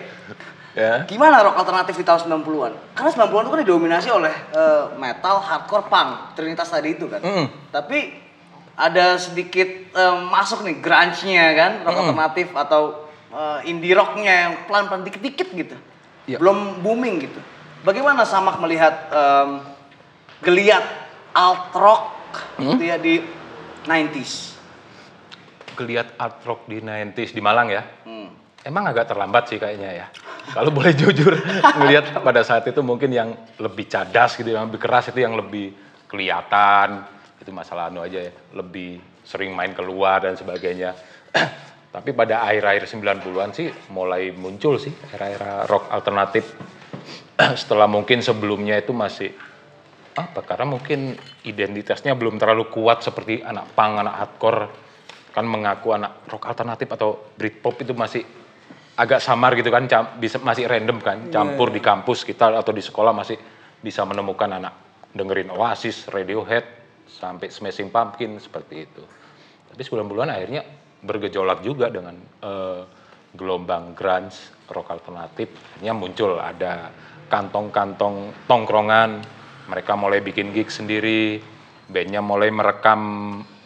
ya gimana rock alternatif di tahun 90-an? Karena 90-an itu kan didominasi oleh eh, metal, hardcore, punk, trinitas tadi itu kan. Mm. Tapi ada sedikit eh, masuk nih grunge-nya kan, rock alternatif atau eh, indie rock-nya yang pelan-pelan dikit-dikit gitu. Iya. Belum booming gitu. Bagaimana Samak melihat em, geliat alt rock gitu ya di 90s? geliat art rock di 90s di Malang ya Hmm. emang agak terlambat sih kayaknya ya kalau boleh <laughs> jujur ngelihat pada saat itu mungkin yang lebih cadas gitu yang lebih keras itu yang lebih kelihatan itu masalah anu aja ya lebih sering main keluar dan sebagainya. <clears throat> Tapi pada akhir-akhir 90-an sih mulai muncul sih era-era rock alternatif. <clears throat> Setelah mungkin sebelumnya itu masih apa karena mungkin identitasnya belum terlalu kuat seperti anak punk, anak hardcore. Kan mengaku anak rock alternatif atau Britpop itu masih agak samar gitu kan bisa masih random kan. Campur di kampus kita atau di sekolah masih bisa menemukan anak. Dengerin Oasis, Radiohead sampai Smashing Pumpkin seperti itu. Tapi 90-an akhirnya bergejolak juga dengan eh, gelombang grunge, rock alternatif. Akhirnya muncul ada kantong-kantong tongkrongan, mereka mulai bikin gig sendiri, bandnya mulai merekam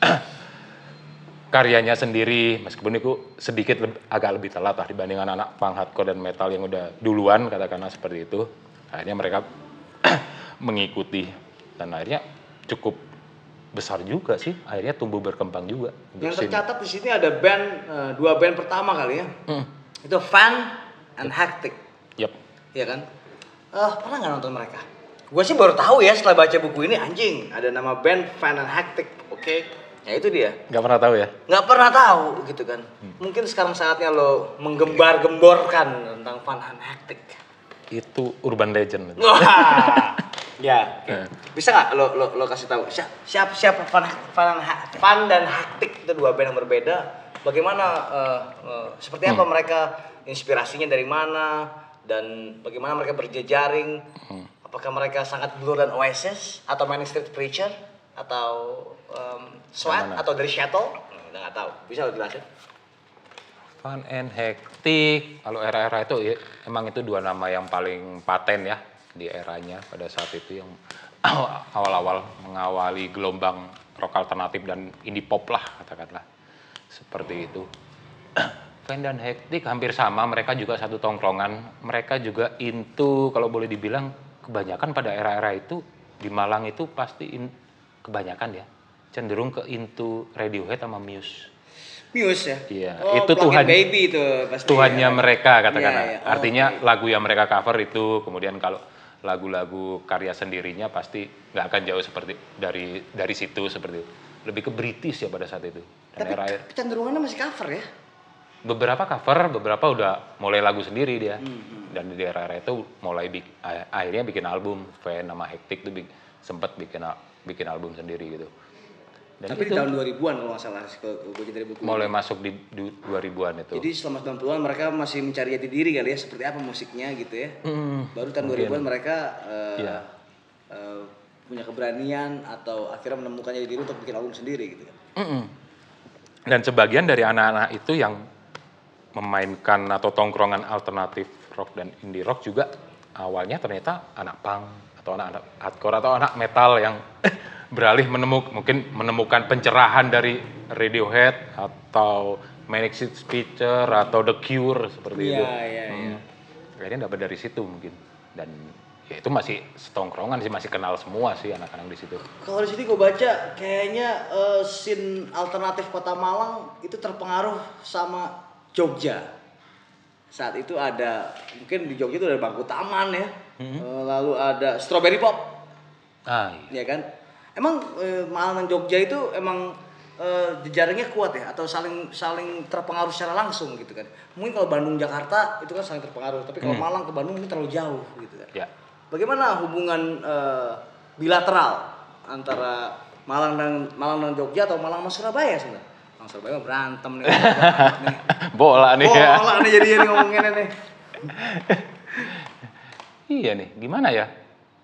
<clears throat> karyanya sendiri, meskipun itu sedikit leb- agak lebih telat lah dibandingkan anak punk hardcore dan metal yang udah duluan katakanlah seperti itu. Akhirnya mereka <clears throat> mengikuti dan akhirnya cukup besar juga sih, akhirnya tumbuh berkembang juga. Yang tercatat di sini ada band eh, dua band pertama kali ya. Hmm. Itu Fan and Hectic, Yap. ya kan? Eh pernah nggak nonton mereka? Gue sih baru tahu ya setelah baca buku ini anjing ada nama band Fan and Hectic, oke? Ya itu dia. Nggak pernah tahu ya? Nggak pernah tahu gitu kan? Mungkin sekarang saatnya lo menggembar-gemborkan tentang Fan and Hectic. Itu urban legend. Wah, ya. Eh. Bisa nggak lo, lo lo kasih tahu siapa siapa, siapa fan, fan, fan dan Hectic itu dua band yang berbeda. Bagaimana eh, eh, seperti apa mereka inspirasinya dari mana dan bagaimana mereka berjejaring? Apakah mereka sangat Blur dan Oasis atau Manic Street Preacher atau Yang mana? atau dari Shuttle? Hmm, Udah nggak tahu. Bisa lo jelasin? Fun and hectic. Kalau era-era itu ya, emang itu dua nama yang paling paten ya di eranya pada saat itu yang <coughs> awal-awal mengawali gelombang rock alternatif dan indie pop lah katakanlah seperti itu. <coughs> Fun dan hectic hampir sama, mereka juga satu tongkrongan. Mereka juga into kalau boleh dibilang kebanyakan pada era-era itu di Malang itu pasti in- kebanyakan ya cenderung ke into Radiohead sama Muse. Muse ya? Iya, Oh, itu Tuhan- Baby itu pasti. Tuhannya ya. mereka katakanlah. Iya, iya. Oh, Artinya oke. lagu yang mereka cover itu kemudian kalau lagu-lagu karya sendirinya pasti nggak akan jauh seperti dari dari situ seperti itu. Lebih ke British ya pada saat itu. Dan Tapi era kecenderungannya masih cover ya? beberapa cover, beberapa udah mulai lagu sendiri dia. Hmm, Dan di era-era itu mulai bik- akhirnya bikin album, Fan sama Hectic tuh bik- sempet bikin bikin album sendiri gitu. Dan Tapi di itu tahun 2000-an kalau nggak salah ke gue dari buku. mulai masuk di du- 2000-an itu. Jadi selama 90-an mereka masih mencari jati diri kali ya seperti apa musiknya gitu ya. Baru tahun 2000-an mereka eh, Iya. eh, punya keberanian atau akhirnya menemukan jati diri untuk bikin album sendiri gitu kan. Mm-mm. Dan sebagian dari anak-anak itu yang memainkan atau tongkrongan alternatif rock dan indie rock juga awalnya ternyata anak punk atau anak-anak hardcore atau anak metal yang beralih menemuk mungkin menemukan pencerahan dari Radiohead atau Manic Street Preacher atau The Cure seperti Iya, itu. iya, iya. Akhirnya dapat dari situ mungkin dan ya itu masih setongkrongan sih masih kenal semua sih anak-anak di situ. Kalau di sini gue baca kayaknya eh, scene alternatif Kota Malang itu terpengaruh sama Jogja. Saat itu ada mungkin di Jogja itu ada bangku taman ya. Eh, lalu ada Strawberry Pop, Ah, iya. ya kan? Emang eh, Malang dan Jogja itu emang eh, jejaringnya kuat ya atau saling saling terpengaruh secara langsung gitu kan? Mungkin kalau Bandung Jakarta itu kan saling terpengaruh, tapi kalau Malang ke Bandung ini terlalu jauh gitu kan. Ya. Bagaimana hubungan eh, bilateral antara Malang dan Malang dan Jogja atau Malang sama Surabaya sebenarnya? Malang Surabaya berantem nih. nih. <laughs> Bola nih ya. malah nih jadi nih ngomonginnya nih. <laughs> Iya nih, gimana ya?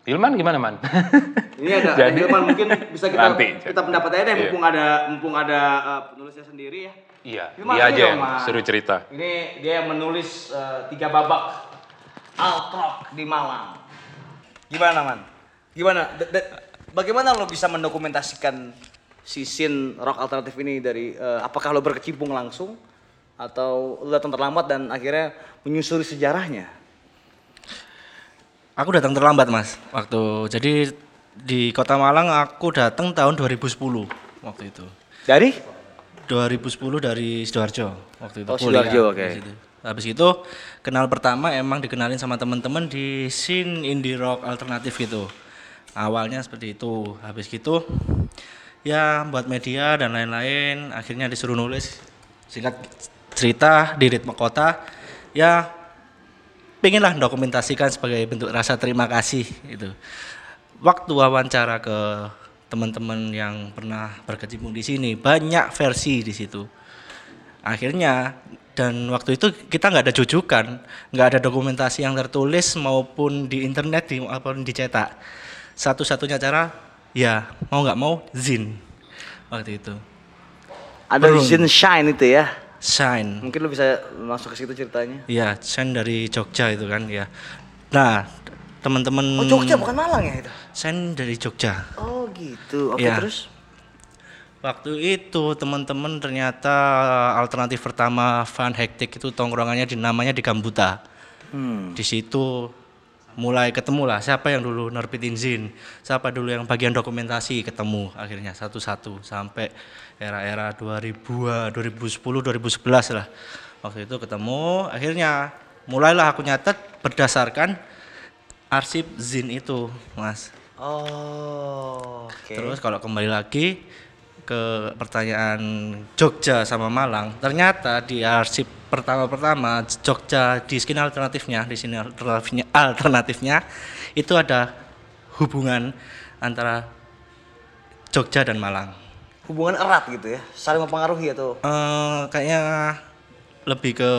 Ilman gimana man? <laughs> Ini ada <laughs> Jadi- Hilman mungkin bisa kita Nanti. kita pendapat aja deh Iya. mumpung ada mumpung ada eh, penulisnya sendiri ya. iya, Hilman, dia aja yang Man. seru cerita. Ini dia yang menulis eh, tiga babak alt rock di Malang. Gimana man? Gimana? D- d- bagaimana lo bisa mendokumentasikan si scene rock alternatif ini dari eh, apakah lo berkecimpung langsung atau lo datang terlambat dan akhirnya menyusuri sejarahnya? Aku datang terlambat mas waktu jadi di Kota Malang aku datang tahun 2010 waktu itu. Dari? 2010 dari sidoarjo waktu itu. Oh, Sidoarjo, oke. situ. Habis itu kenal pertama emang dikenalin sama teman-teman di scene indie rock alternatif gitu. Awalnya seperti itu. Habis gitu ya buat media dan lain-lain akhirnya disuruh nulis singkat cerita di ritme kota ya pengenlah dokumentasikan sebagai bentuk rasa terima kasih itu. Waktu wawancara ke teman-teman yang pernah berkecimpung di sini banyak versi di situ. Akhirnya dan waktu itu kita nggak ada jujukan, nggak ada dokumentasi yang tertulis maupun di internet di, maupun dicetak. Satu-satunya cara ya mau nggak mau zin waktu itu. Ada scene shine itu ya. Shine. Mungkin lo bisa masuk ke situ ceritanya. Iya, Sen dari Jogja itu kan ya. Nah, teman-teman Oh Jogja bukan Malang ya itu? Sen dari Jogja. Oh gitu. Oke Iya. terus? Waktu itu teman-teman ternyata alternatif pertama Van Hektik itu tongkrongannya di namanya di Gambuta. Hmm. Di situ mulai ketemu lah siapa yang dulu nerbitin zin, siapa dulu yang bagian dokumentasi ketemu akhirnya satu-satu sampai era-era 2000 2010 2011 lah. Waktu itu ketemu akhirnya mulailah aku nyatet berdasarkan arsip zin itu, Mas. Oh. Oke. Terus kalau kembali lagi ke pertanyaan Jogja sama Malang, ternyata di arsip pertama-pertama Jogja di skin alternatifnya, di sini alternatifnya, alternatifnya itu ada hubungan antara Jogja dan Malang. hubungan erat gitu ya, saling mempengaruhi atau Eh, kayaknya lebih ke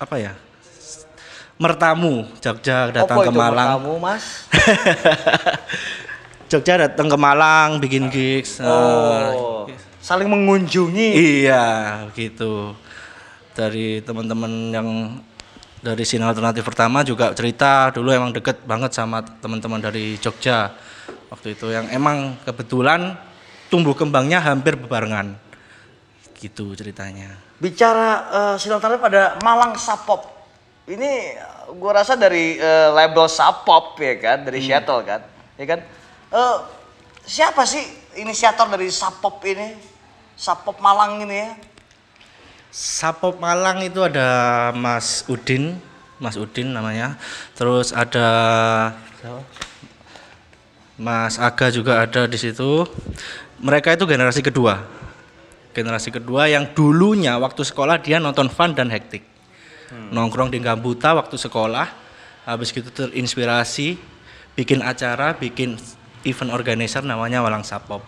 apa ya? Mertamu Jogja datang Apa ke itu Malang. Kamu mas? <laughs> Jogja datang ke Malang bikin gigs. eh, Oh, saling mengunjungi. Iya, gitu. Dari teman-teman yang dari sini alternatif pertama juga cerita dulu emang deket banget sama teman-teman dari Jogja waktu itu yang emang kebetulan tumbuh kembangnya hampir bebarengan gitu ceritanya Bicara uh, alternatif pada Malang Sapop. Ini eh, gua rasa dari eh, label Sapop ya kan, dari Seattle kan, ya kan. Eh, siapa sih inisiator dari Sapop ini? Sapop Malang ini ya? Sapop Malang itu ada Mas Udin Mas Udin namanya terus ada? Mas Aga juga ada di situ mereka itu generasi kedua generasi kedua yang dulunya waktu sekolah dia nonton fun dan hektik. Nongkrong di Gambuta waktu sekolah, habis gitu terinspirasi bikin acara, bikin event organizer namanya Walang Sapop.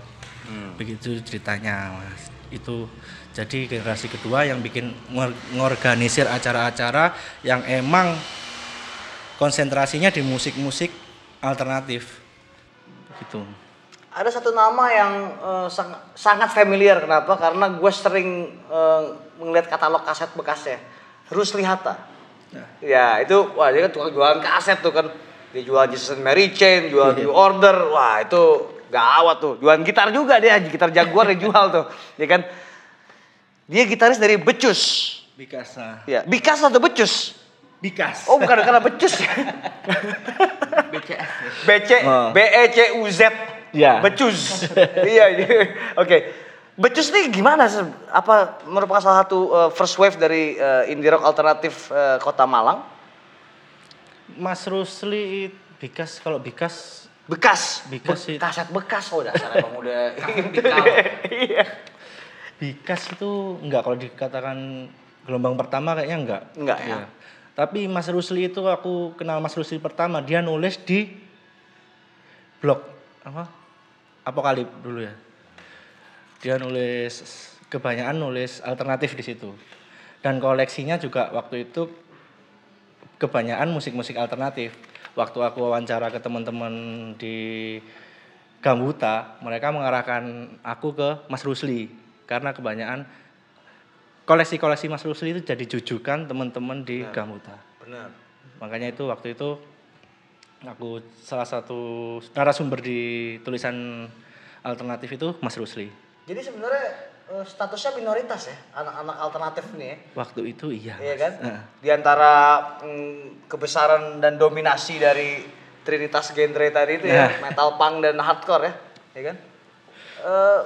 Begitu ceritanya, Mas. Itu jadi generasi kedua yang bikin ngor- ngorganisir acara-acara yang emang konsentrasinya di musik-musik alternatif. Gitu. Ada satu nama yang eh, sang- sangat familiar kenapa? Karena gue sering eh, melihat katalog kaset bekasnya. Rusli Hatta. Ya itu wah dia kan tukang jualan kaset tuh kan. Dia jual Jesus and Mary Chain, jual New Order. Wah itu gawat tuh. Jualan gitar juga dia, gitar Jaguar dia jual tuh. Ya kan. Dia gitaris dari Becus. Bikasa. Ya, Bikas atau Becus? Bikas. Oh bukan karena Becus <laughs> ya. BC Oh. B E C U Z. Ya. Becus. iya, iya. Oke. Becus nih gimana? Apa merupakan salah satu uh, first wave dari uh, indie rock alternatif uh, Kota Malang? Mas Rusli Bikas kalau Bikas Bekas. Bekas Be- itu. kaset bekas oh dasar emang udah. <laughs> Iya. Bikas itu enggak kalau dikatakan gelombang pertama kayaknya enggak. Enggak ya? Iya. Tapi Mas Rusli itu aku kenal Mas Rusli pertama dia nulis di blog apa? Apokalip dulu ya. Dia nulis kebanyakan nulis alternatif di situ. Dan koleksinya juga waktu itu kebanyakan musik-musik alternatif. Waktu aku wawancara ke teman-teman di Gambuta, mereka mengarahkan aku ke Mas Rusli karena kebanyakan koleksi-koleksi Mas Rusli itu jadi jujukan teman-teman di Gambuta. Benar. Makanya itu waktu itu aku salah satu narasumber di tulisan alternatif itu Mas Rusli. Jadi sebenarnya uh, statusnya minoritas ya anak-anak alternatif nih ya. Waktu itu iya. Iya kan? Heeh. Di antara mm, kebesaran dan dominasi dari trinitas genre tadi itu ya, Nah. metal punk dan hardcore ya, ya kan? Eh,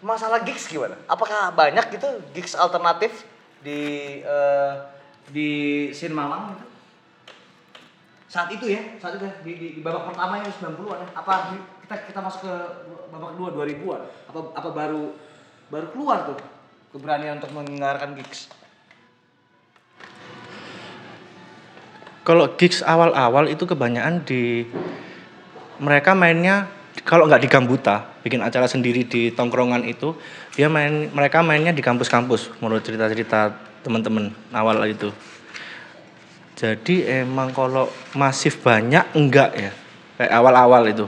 masalah gigs gimana? Apakah banyak gitu gigs alternatif di eh, di scene Malang gitu? Saat itu ya, saat itu ya, di, di, di babak pertama yang 90-an ya. Apa kita kita masuk ke babak kedua 2000-an? Apa apa baru baru keluar tuh keberanian untuk mendengarkan gigs? Kalau gigs awal-awal itu kebanyakan di mereka mainnya kalau nggak di Gambuta, bikin acara sendiri di tongkrongan itu, dia main mereka mainnya di kampus-kampus menurut cerita-cerita teman-teman awal itu. Jadi emang kalau masif banyak enggak ya. Kayak awal-awal itu.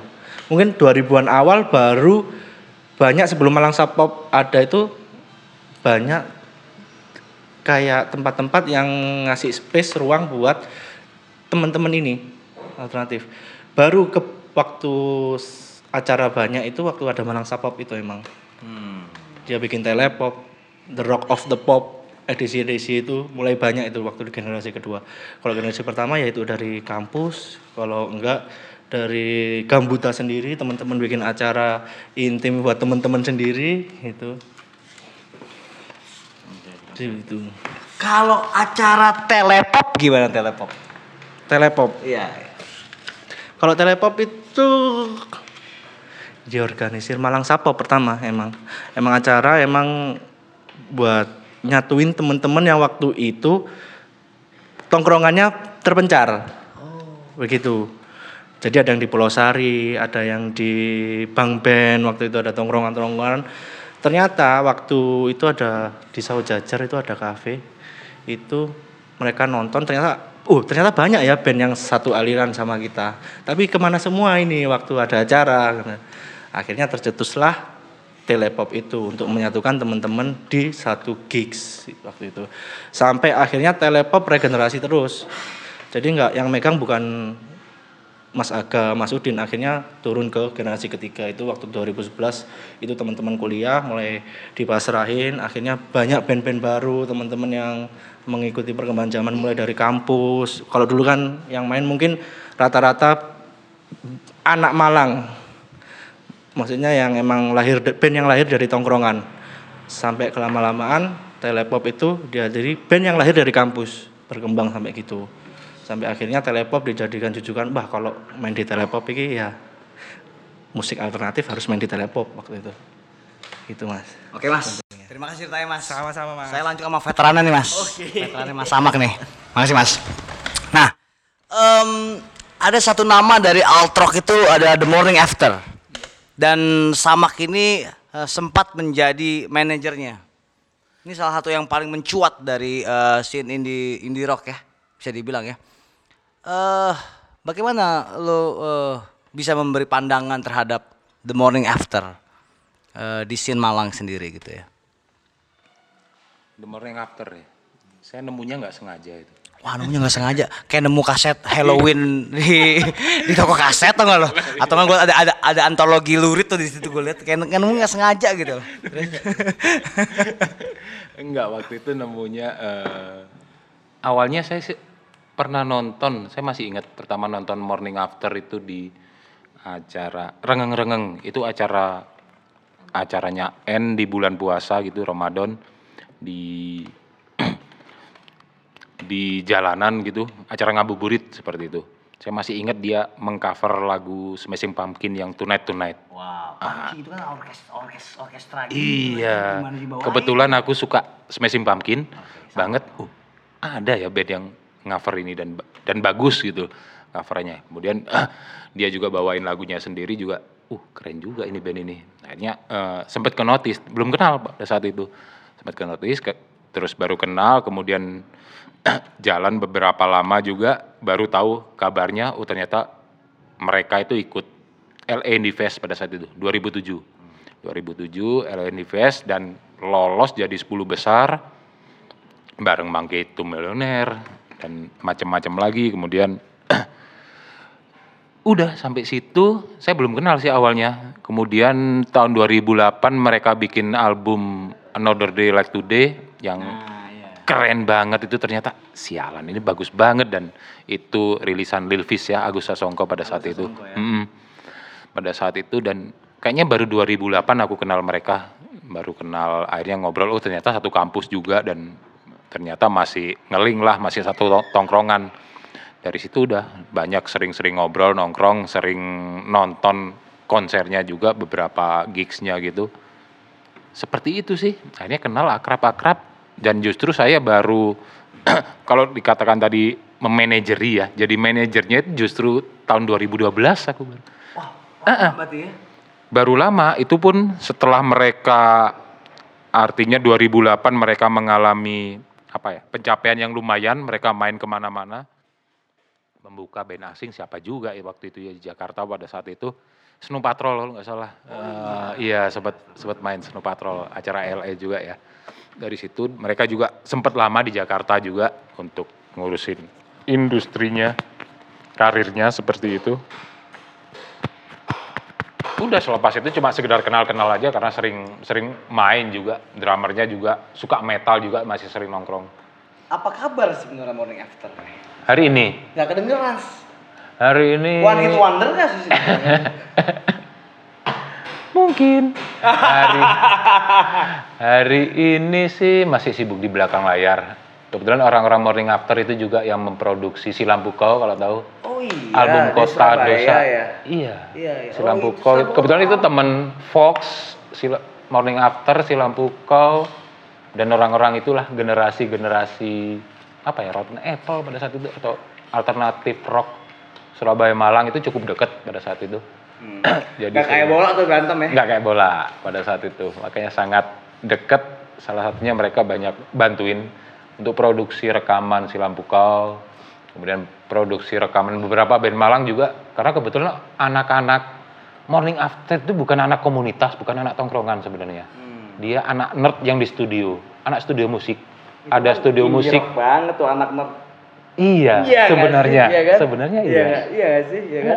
Mungkin 2000-an awal baru banyak sebelum Malang Sapop ada itu banyak kayak tempat-tempat yang ngasih space ruang buat teman-teman ini alternatif. Baru ke waktu acara banyak itu waktu ada Malang Sapop itu emang. Dia bikin telepop, The Rock of the Pop, edisi-edisi itu mulai banyak itu waktu di generasi kedua. Kalau generasi pertama ya itu dari kampus, kalau enggak dari Gambuta sendiri teman-teman bikin acara intim buat teman-teman sendiri gitu. Itu. Kalau acara telepop gimana telepop? Telepop. Iya. Kalau telepop itu diorganisir Malang Sapo pertama emang. Emang acara emang buat nyatuin temen-temen yang waktu itu tongkrongannya terpencar. Begitu. Jadi ada yang di Pulau Sari, ada yang di Bang Ben, waktu itu ada tongkrongan-tongkrongan. Ternyata waktu itu ada di Sawo Jajar itu ada kafe. Itu mereka nonton ternyata uh ternyata banyak ya band yang satu aliran sama kita. Tapi ke mana semua ini waktu ada acara. Akhirnya tercetuslah Telepop itu untuk menyatukan teman-teman di satu gigs waktu itu. Sampai akhirnya Telepop regenerasi terus. Jadi nggak yang megang bukan Mas Aga, Mas Udin akhirnya turun ke generasi ketiga itu waktu 2011 itu teman-teman kuliah mulai dipasrahin. Akhirnya banyak band-band baru teman-teman yang mengikuti perkembangan zaman mulai dari kampus. Kalau dulu kan yang main mungkin rata-rata anak Malang. Maksudnya yang emang lahir band yang lahir dari tongkrongan. Sampai kelama-lamaan telepop itu dihadiri band yang lahir dari kampus. Berkembang sampai gitu sampai akhirnya telepop dijadikan jujukan bah kalau main di telepop ini ya musik alternatif harus main di telepop waktu itu Gitu mas. Oke mas. Terima kasih ceritanya mas. Sama-sama mas. Saya lanjut sama veterannya nih mas. Oke. Veterannya mas Samak nih. Makasih mas. Nah, em, ada satu nama dari Altrock itu ada The Morning After. Dan Samak ini eh, sempat menjadi manajernya. Ini salah satu yang paling mencuat dari eh, scene indie indie rock ya, bisa dibilang ya. Eh, bagaimana lo eh, bisa memberi pandangan terhadap The Morning After eh, di scene Malang sendiri gitu ya? The morning after ya. Saya nemunya nggak sengaja itu. Wah nemunya nggak sengaja, kayak nemu kaset Halloween di di toko kaset atau nggak lo? Atau nggak gue ada ada ada antologi lurit tuh di situ gue lihat, kayak kayak nemu nggak sengaja gitu. loh. Enggak, waktu itu nemunya eh, awalnya saya sih pernah nonton, saya masih ingat pertama nonton Morning After itu di acara Rengeng-rengeng. Itu acara acaranya N di bulan puasa gitu Ramadan di <clears throat> di jalanan gitu, acara ngabuburit seperti itu. Saya masih ingat dia mengcover lagu Smashing Pumpkin yang Tonight Tonight. Wow, Panci itu kan orkes orkes orkestra gitu. Iya. Kebetulan aku suka Smashing Pumpkin banget. Uh, ada ya band yang cover ini dan dan bagus gitu covernya. Kemudian dia juga bawain lagunya sendiri juga. Uh, keren juga ini band ini. Akhirnya eh, sempat ke notice, belum kenal pada saat itu. Sempat ke notice, ke- terus baru kenal, kemudian <clears throat> jalan beberapa lama juga baru tahu kabarnya. Oh ternyata mereka itu ikut LA Indie Fest pada saat itu 2007 2007 LA Indie Fest dan lolos jadi 10 besar bareng Bangke itu Millionaire dan macam-macam lagi kemudian <clears throat> udah sampai situ saya belum kenal sih awalnya. Kemudian tahun 2008 mereka bikin album Another Day Like Today yang keren banget. Itu ternyata sialan ini bagus banget. Dan itu rilisan Lil Fizz ya Agus Sasongko pada saat itu. Mm-mm. pada saat itu dan kayaknya baru 2008 aku kenal mereka. Baru kenal akhirnya ngobrol oh ternyata satu kampus juga dan ternyata masih ngeling lah masih satu tong- tongkrongan. Dari situ udah banyak sering-sering ngobrol nongkrong sering nonton konsernya juga beberapa gigsnya gitu. Seperti itu sih. Akhirnya kenal akrab-akrab dan justru saya baru <clears throat> kalau dikatakan tadi memanajeri ya jadi manajernya itu justru tahun 2012 aku baru. Berarti ya? baru lama itu pun setelah mereka artinya 2008 mereka mengalami apa ya pencapaian yang lumayan mereka main ke mana-mana. Membuka band asing siapa juga ya waktu itu ya di Jakarta pada saat itu. Snow Patrol kalau nggak salah. Eh, iya sempat sempat main Snow Patrol acara LA juga ya. Dari situ mereka juga sempat lama di Jakarta juga untuk ngurusin industrinya karirnya seperti itu udah selepas itu cuma sekedar kenal-kenal aja karena sering sering main juga. Drummernya juga suka metal juga masih sering nongkrong. Apa kabar sebenarnya Morning After? hari ini? Gak kedengeran. hari ini One hit wonder gak sih <laughs> mungkin. Hari hari ini sih masih sibuk di belakang layar kebetulan orang-orang morning after itu juga yang memproduksi si lampu kau kalau tahu Oh iya. album Kota Surabaya Dosa. ya. Iya. Iya, iya. Si Oh, Kau. Kebetulan itu temen Fox, si Morning After, si Lampu Kau dan orang-orang itulah generasi-generasi apa ya, Rotten Apple pada saat itu atau alternatif rock Surabaya Malang itu cukup dekat pada saat itu. <clears throat> Jadi Hmm. Gak kayak bola tuh berantem ya? nggak kayak bola pada saat itu makanya sangat dekat salah satunya mereka banyak bantuin untuk produksi rekaman si lampu kau kemudian produksi rekaman beberapa band Malang juga karena kebetulan anak-anak Morning After itu bukan anak komunitas bukan anak tongkrongan sebenarnya dia anak nerd yang di studio anak studio musik ada studio musik banget tuh anak nerd. iya Iya nggak sebenarnya sih? Iya kan? sebenarnya iya. iya? Iya sih, iya kan?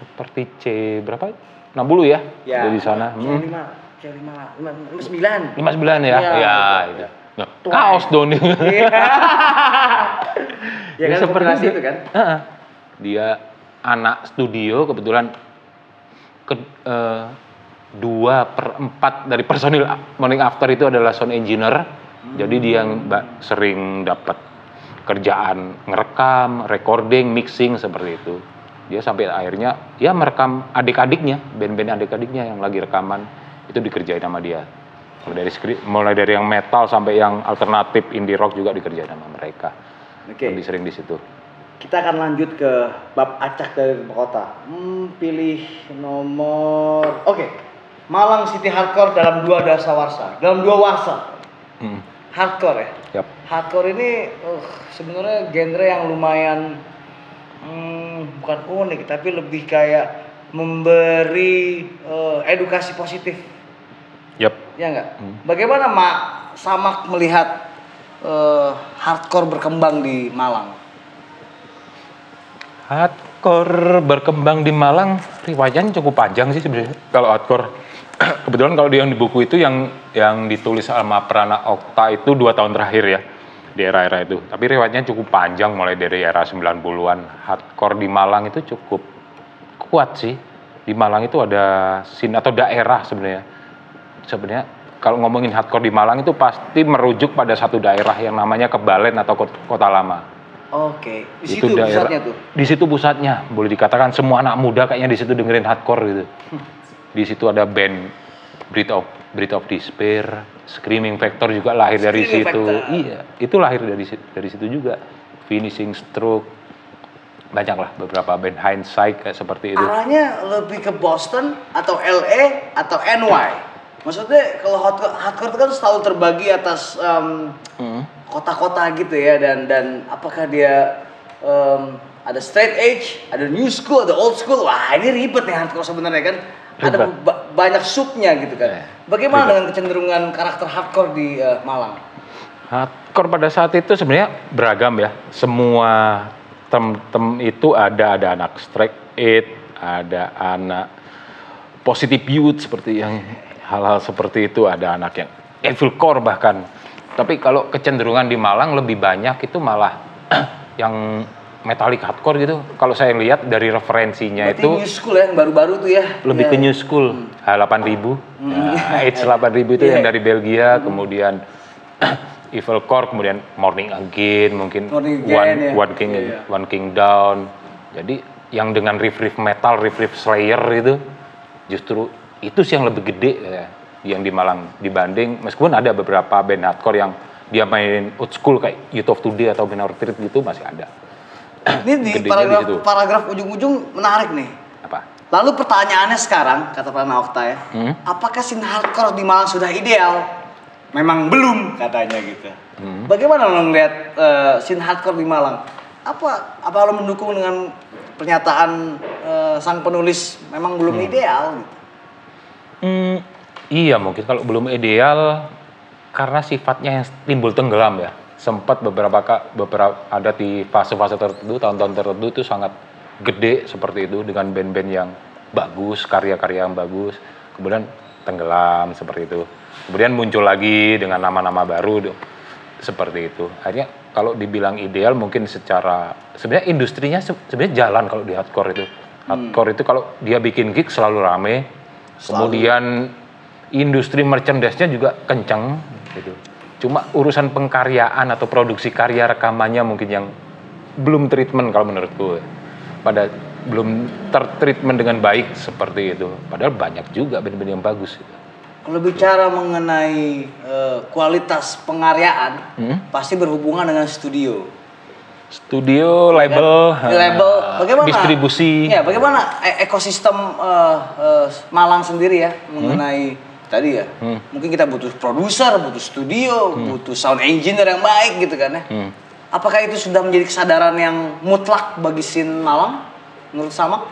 Seperti C berapa 60 ya, Ya. dari sana C Hmm. lima, C lima, lima, lima sembilan. lima sembilan ya, Iya, ya, betul. Nah, kaos dong nih. Iya. <laughs> Ya kan seperti itu. kan? Heeh. Dia anak studio kebetulan ke, dua per empat dari personil Morning After itu adalah sound engineer. Jadi dia yang ba- sering dapat kerjaan ngerekam, recording, mixing seperti itu. Dia sampai akhirnya ya merekam adik-adiknya, band-band adik-adiknya yang lagi rekaman itu dikerjain sama dia. Mulai dari skri- mulai dari yang metal sampai yang alternatif indie rock juga dikerjain sama mereka. Oke. Lebih sering di situ. Kita akan lanjut ke bab acak dari kota. Hmm, pilih nomor. Oke. Malang City Hardcore dalam dua dasawarsa, dalam dua warsa. Hmm. Hardcore ya. Yap. Hardcore ini uh, sebenarnya genre yang lumayan hmm, bukan unik tapi lebih kayak memberi eh, edukasi positif. Ya enggak bagaimana mak samak melihat eh, hardcore berkembang di Malang Hardcore berkembang di Malang riwayatnya cukup panjang sih sebenarnya kalau hardcore. <clears throat> Kebetulan kalau yang di buku itu yang yang ditulis sama Prana Okta itu dua tahun terakhir ya di era-era itu. Tapi riwayatnya cukup panjang mulai dari era 90-an. Hardcore di Malang itu cukup kuat sih. Di Malang itu ada scene atau daerah sebenarnya. Sebenarnya kalau ngomongin hardcore di Malang itu pasti merujuk pada satu daerah yang namanya Kebalen atau Kot- Kota Lama. Oke di itu situ daerah pusatnya tuh? di situ pusatnya. Boleh dikatakan semua anak muda kayaknya di situ dengerin hardcore gitu. Di situ ada band Breed of Breed of Despair Screaming Factor juga lahir dari Screaming situ. Factor. iya itu lahir dari dari situ juga. Finishing Stroke banyak lah beberapa band. Hindsight kayak seperti itu. Arahnya lebih ke Boston atau LA atau NY maksudnya kalau hardcore, hardcore itu kan selalu terbagi atas em, Hmm. kota-kota gitu ya dan dan apakah dia em, ada straight edge, ada new school, ada old school. Wah, ini ribet nih hardcore sebenarnya kan. Ada ba- banyak subnya gitu kan. Iya, Bagaimana ribet. dengan kecenderungan karakter hardcore di eh, Malang? Hardcore pada saat itu sebenarnya beragam ya. Semua tem-tem itu ada ada anak strike it, ada anak positive youth seperti yang hal-hal seperti itu, ada anak yang evil core bahkan. Tapi kalau kecenderungan di Malang lebih banyak itu malah <clears throat> yang metallic hardcore gitu. Kalau saya lihat dari referensinya Berarti itu new school ya, yang baru-baru tuh ya. lebih Iya. ke new school H8000 nah, H8000 itu yang Iya. dari Belgia kemudian <clears throat> Evil Core kemudian Morning Again mungkin Morning Again, One, ya. One King Iya. One King Down jadi yang dengan riff riff metal riff riff Slayer itu justru itu sih yang lebih gede ya, yang di Malang dibanding meskipun ada beberapa band hardcore yang dia mainin old school kayak Youth of Today atau Minor Threat gitu masih ada <clears throat> Ini di Gedenya di paragraf situ. paragraf ujung-ujung menarik nih. apa Lalu pertanyaannya sekarang, kata Prana Okta ya, Hmm? apakah scene hardcore di Malang sudah ideal? Memang belum katanya gitu. Hmm. Bagaimana lo ngeliat eh, scene hardcore di Malang? Apa apa lo mendukung dengan pernyataan eh, sang penulis memang belum ideal? Gitu? Hmm, iya mungkin kalau belum ideal karena sifatnya yang timbul tenggelam ya. Sempat beberapa ka- beberapa ada di fase-fase tertentu, tahun-tahun tertentu itu sangat gede seperti itu dengan band-band yang bagus, karya-karya yang bagus. Kemudian tenggelam seperti itu. Kemudian muncul lagi dengan nama-nama baru seperti itu. Akhirnya kalau dibilang ideal mungkin secara sebenarnya industrinya se- sebenarnya jalan kalau di hardcore itu. Hardcore itu kalau dia bikin gig selalu rame. Kemudian industri merchandise-nya juga kenceng gitu. Cuma urusan pengkaryaan atau produksi karya rekamannya mungkin yang belum treatment kalau menurutku. Pada belum tertreatment dengan baik seperti itu. Padahal banyak juga band-band yang bagus. Gitu. Kalau bicara mengenai eh, kualitas pengaryaan, Hmm? pasti berhubungan dengan studio. Studio, label, Di label, eh, bagaimana? distribusi. Ya, bagaimana e- ekosistem eh, eh, Malang sendiri ya mengenai tadi ya. Hmm. Mungkin kita butuh produser, butuh studio, butuh sound engineer yang baik gitu kan ya. Hmm. Apakah itu sudah menjadi kesadaran yang mutlak bagi scene Malang menurut sama?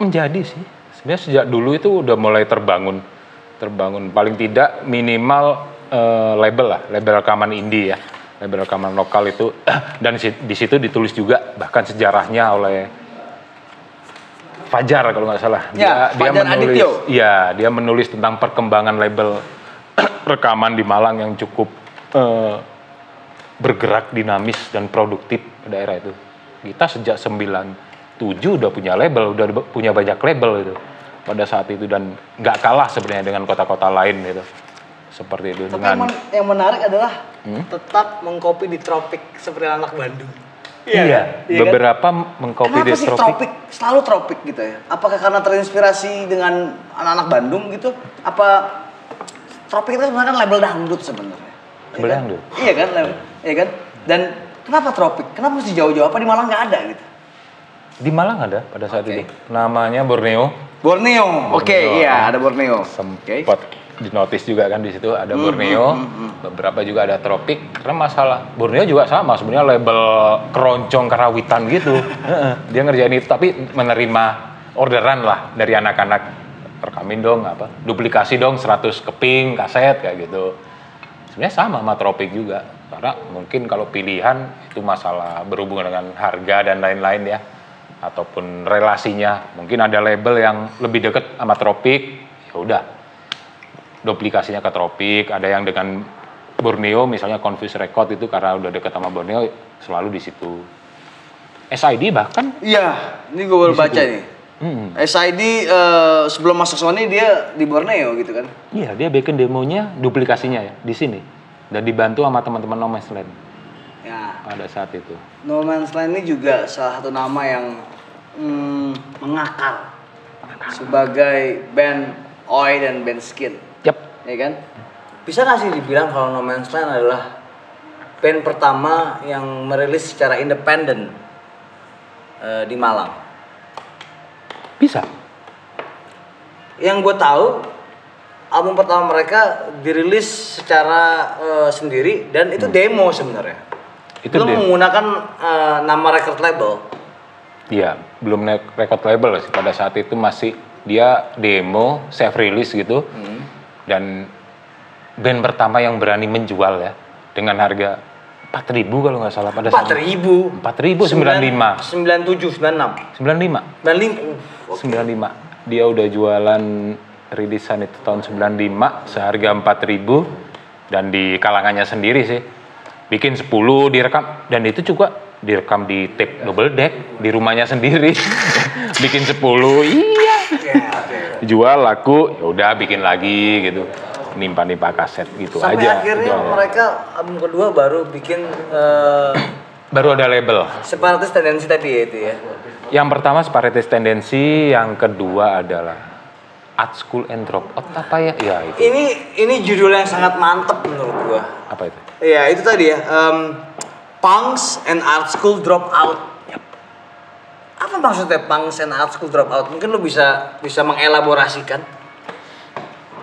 Menjadi sih. Sebenarnya sejak dulu itu udah mulai terbangun. Terbangun paling tidak minimal eh, label lah, label rekaman indie ya. Label rekaman lokal itu <clears throat> dan di situ ditulis juga bahkan sejarahnya oleh Fajar kalau nggak salah. Ya, Fajar menulis Adityo. Iya, dia menulis tentang perkembangan label <clears throat> rekaman di Malang yang cukup eh, bergerak dinamis dan produktif pada era itu. Kita sejak 97 udah punya label, udah punya banyak label itu pada saat itu dan nggak kalah sebenarnya dengan kota-kota lain gitu. Seperti itu Tapi dengan yang, men- yang menarik adalah Hmm? tetap mengcopy di tropik seperti anak Bandung. Iya, Iya, iya kan? beberapa Kenapa this sih tropik. tropik? Selalu tropik gitu ya. Apakah karena terinspirasi dengan anak-anak Bandung gitu? Apa tropik itu sebenarnya kan label dangdut sebenarnya. Iya Label kan? dangdut. Iya kan, label, iya kan? Dan kenapa tropik? Kenapa mesti jauh-jauh? Apa di Malang nggak ada gitu? Di Malang ada pada saat Oke. itu. Namanya Borneo. Borneo. Oke, Borneo. iya ada Borneo. Oke. sempat di notice juga kan di situ ada Borneo, beberapa juga ada tropik. Karena masalah Borneo juga sama sebenarnya label keroncong karawitan gitu. <laughs> Dia ngerjain itu tapi menerima orderan lah dari anak-anak. Rekamin dong apa duplikasi dong 100 keping kaset kayak gitu. Sebenarnya sama sama tropik juga. Karena mungkin kalau pilihan itu masalah berhubungan dengan harga dan lain-lain ya. Ataupun relasinya. Mungkin ada label yang lebih deket sama tropik ya udah duplikasinya ke tropik. Ada yang dengan Borneo misalnya Confuse Record itu karena udah deket sama Borneo selalu di situ. SID bahkan? Iya, ini gue baru situ. baca nih. hmm, SID eh, sebelum masuk Sony dia di Borneo gitu kan. iya dia bikin demonya duplikasinya ya di sini. Dan dibantu sama teman-teman No Man's Land. Ya, pada saat itu. No Man's Land ini juga salah satu nama yang hmm, mengakar. sebagai band Oi dan band Skin, ya kan? Bisa nggak sih dibilang kalau No Man's Land adalah band pertama yang merilis secara independen eh, di Malang? bisa. Yang gue tahu album pertama mereka dirilis secara eh, sendiri dan itu demo sebenarnya. Itu Belum demo. menggunakan eh, nama record label. Iya, belum naik record label sih pada saat itu masih dia demo, self release gitu. Dan band pertama yang berani menjual ya dengan harga 4000 kalau nggak salah pada Empat saat ribu. 4000 95 Sembilan tujuh sembilan enam? 95 sembilan lima. 95 dia udah jualan rilisan itu tahun 95 seharga 4000 dan di kalangannya sendiri sih bikin 10 direkam. Dan itu juga direkam di tape double deck di rumahnya sendiri. <laughs> Bikin 10 iya jual laku ya udah bikin lagi gitu nimpa nimpa kaset gitu Sampai aja akhirnya Itu awal. mereka album kedua baru bikin eh, baru ada label separatis tendensi tadi ya itu ya. yang pertama separatis tendensi yang kedua adalah art school and drop out apa ya ya itu Ini ini judul yang sangat mantep menurut gua. apa itu Iya itu tadi ya. em, Punks and Art School Drop Out. Apa maksudnya and Art School Drop Out? Mungkin lu bisa bisa mengelaborasikan.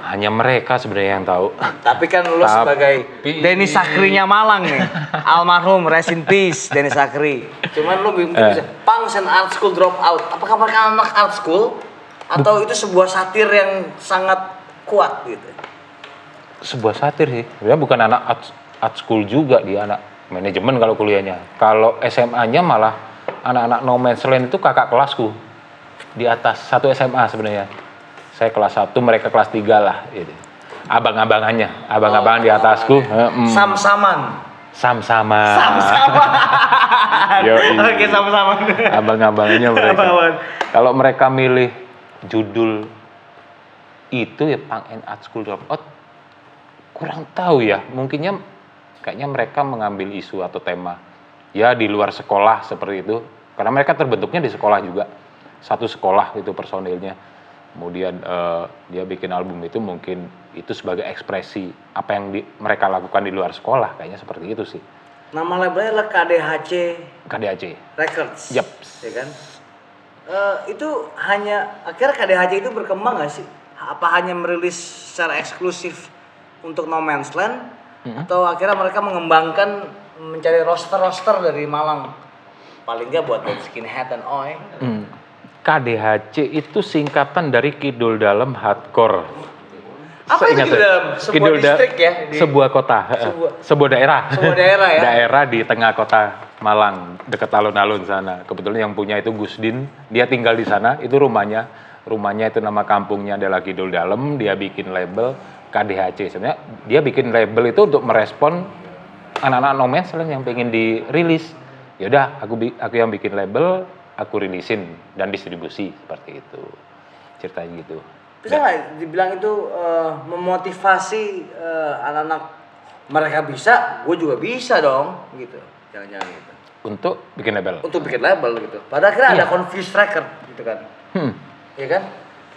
hanya mereka sebenarnya yang tahu Tapi kan lu Tapi- sebagai Denny Sakrinya Malang nih. Almarhum rest in peace Denny Sakri. Cuman lu mungkin Eh. bisa Punks and Art School Drop Out. Apakah mereka anak art school atau itu sebuah satir yang sangat kuat gitu? sebuah satir sih sebenarnya bukan anak art, art school juga dia anak manajemen kalau kuliahnya kalau SMA-nya malah anak-anak no man's land itu kakak kelasku di atas satu SMA sebenarnya saya kelas 1 mereka kelas 3 lah gitu. abang-abangannya abang-abangan di atasku heem. Sam-saman. sam-sama Sam-saman. <laughs> Yoi. Oke, sama-sama. abang-abangannya mereka Abang-abangan. kalau mereka milih judul itu ya Punk and Art School Dropout kurang tahu ya mungkinnya kayaknya mereka mengambil isu atau tema ya di luar sekolah seperti itu karena mereka terbentuknya di sekolah juga satu sekolah itu personilnya kemudian eh, dia bikin album itu mungkin itu sebagai ekspresi apa yang di- mereka lakukan di luar sekolah kayaknya seperti itu sih Nama labelnya adalah KDHC KDAC Records. Yap. Ya kan? Eh, itu hanya akhirnya KDHC itu berkembang gak sih? Apa hanya merilis secara eksklusif untuk No Man's Land atau akhirnya mereka mengembangkan mencari roster-roster dari Malang? Paling nggak buat band Skinhead dan Oi. Hmm. KDHC itu singkatan dari Kidul Dalam Hardcore. Apa itu Seingat Kidul saya. Dalam? Sebuah Kidul distrik ya? Di- Sebuah kota. Sebuah- sebuah daerah. Sebuah daerah ya? daerah di tengah kota Malang, dekat alun-alun sana. Kebetulan yang punya itu Gusdin, dia tinggal di sana, itu rumahnya. Rumahnya itu nama kampungnya adalah Kidul Dalam, dia bikin label KDHC. Sebenarnya dia bikin label itu untuk merespon anak-anak No Man's Land yang pengen dirilis. Yaudah, aku aku yang bikin label, aku rilisin dan distribusi seperti itu. Ceritanya gitu. Bisa nggak dibilang itu eh, memotivasi eh, anak-anak mereka bisa, gue juga bisa dong, gitu. Jangan-jangan gitu. untuk bikin label. untuk bikin label gitu. Pada akhirnya ada Iya. Confused Record gitu kan. Hmm. Iya kan?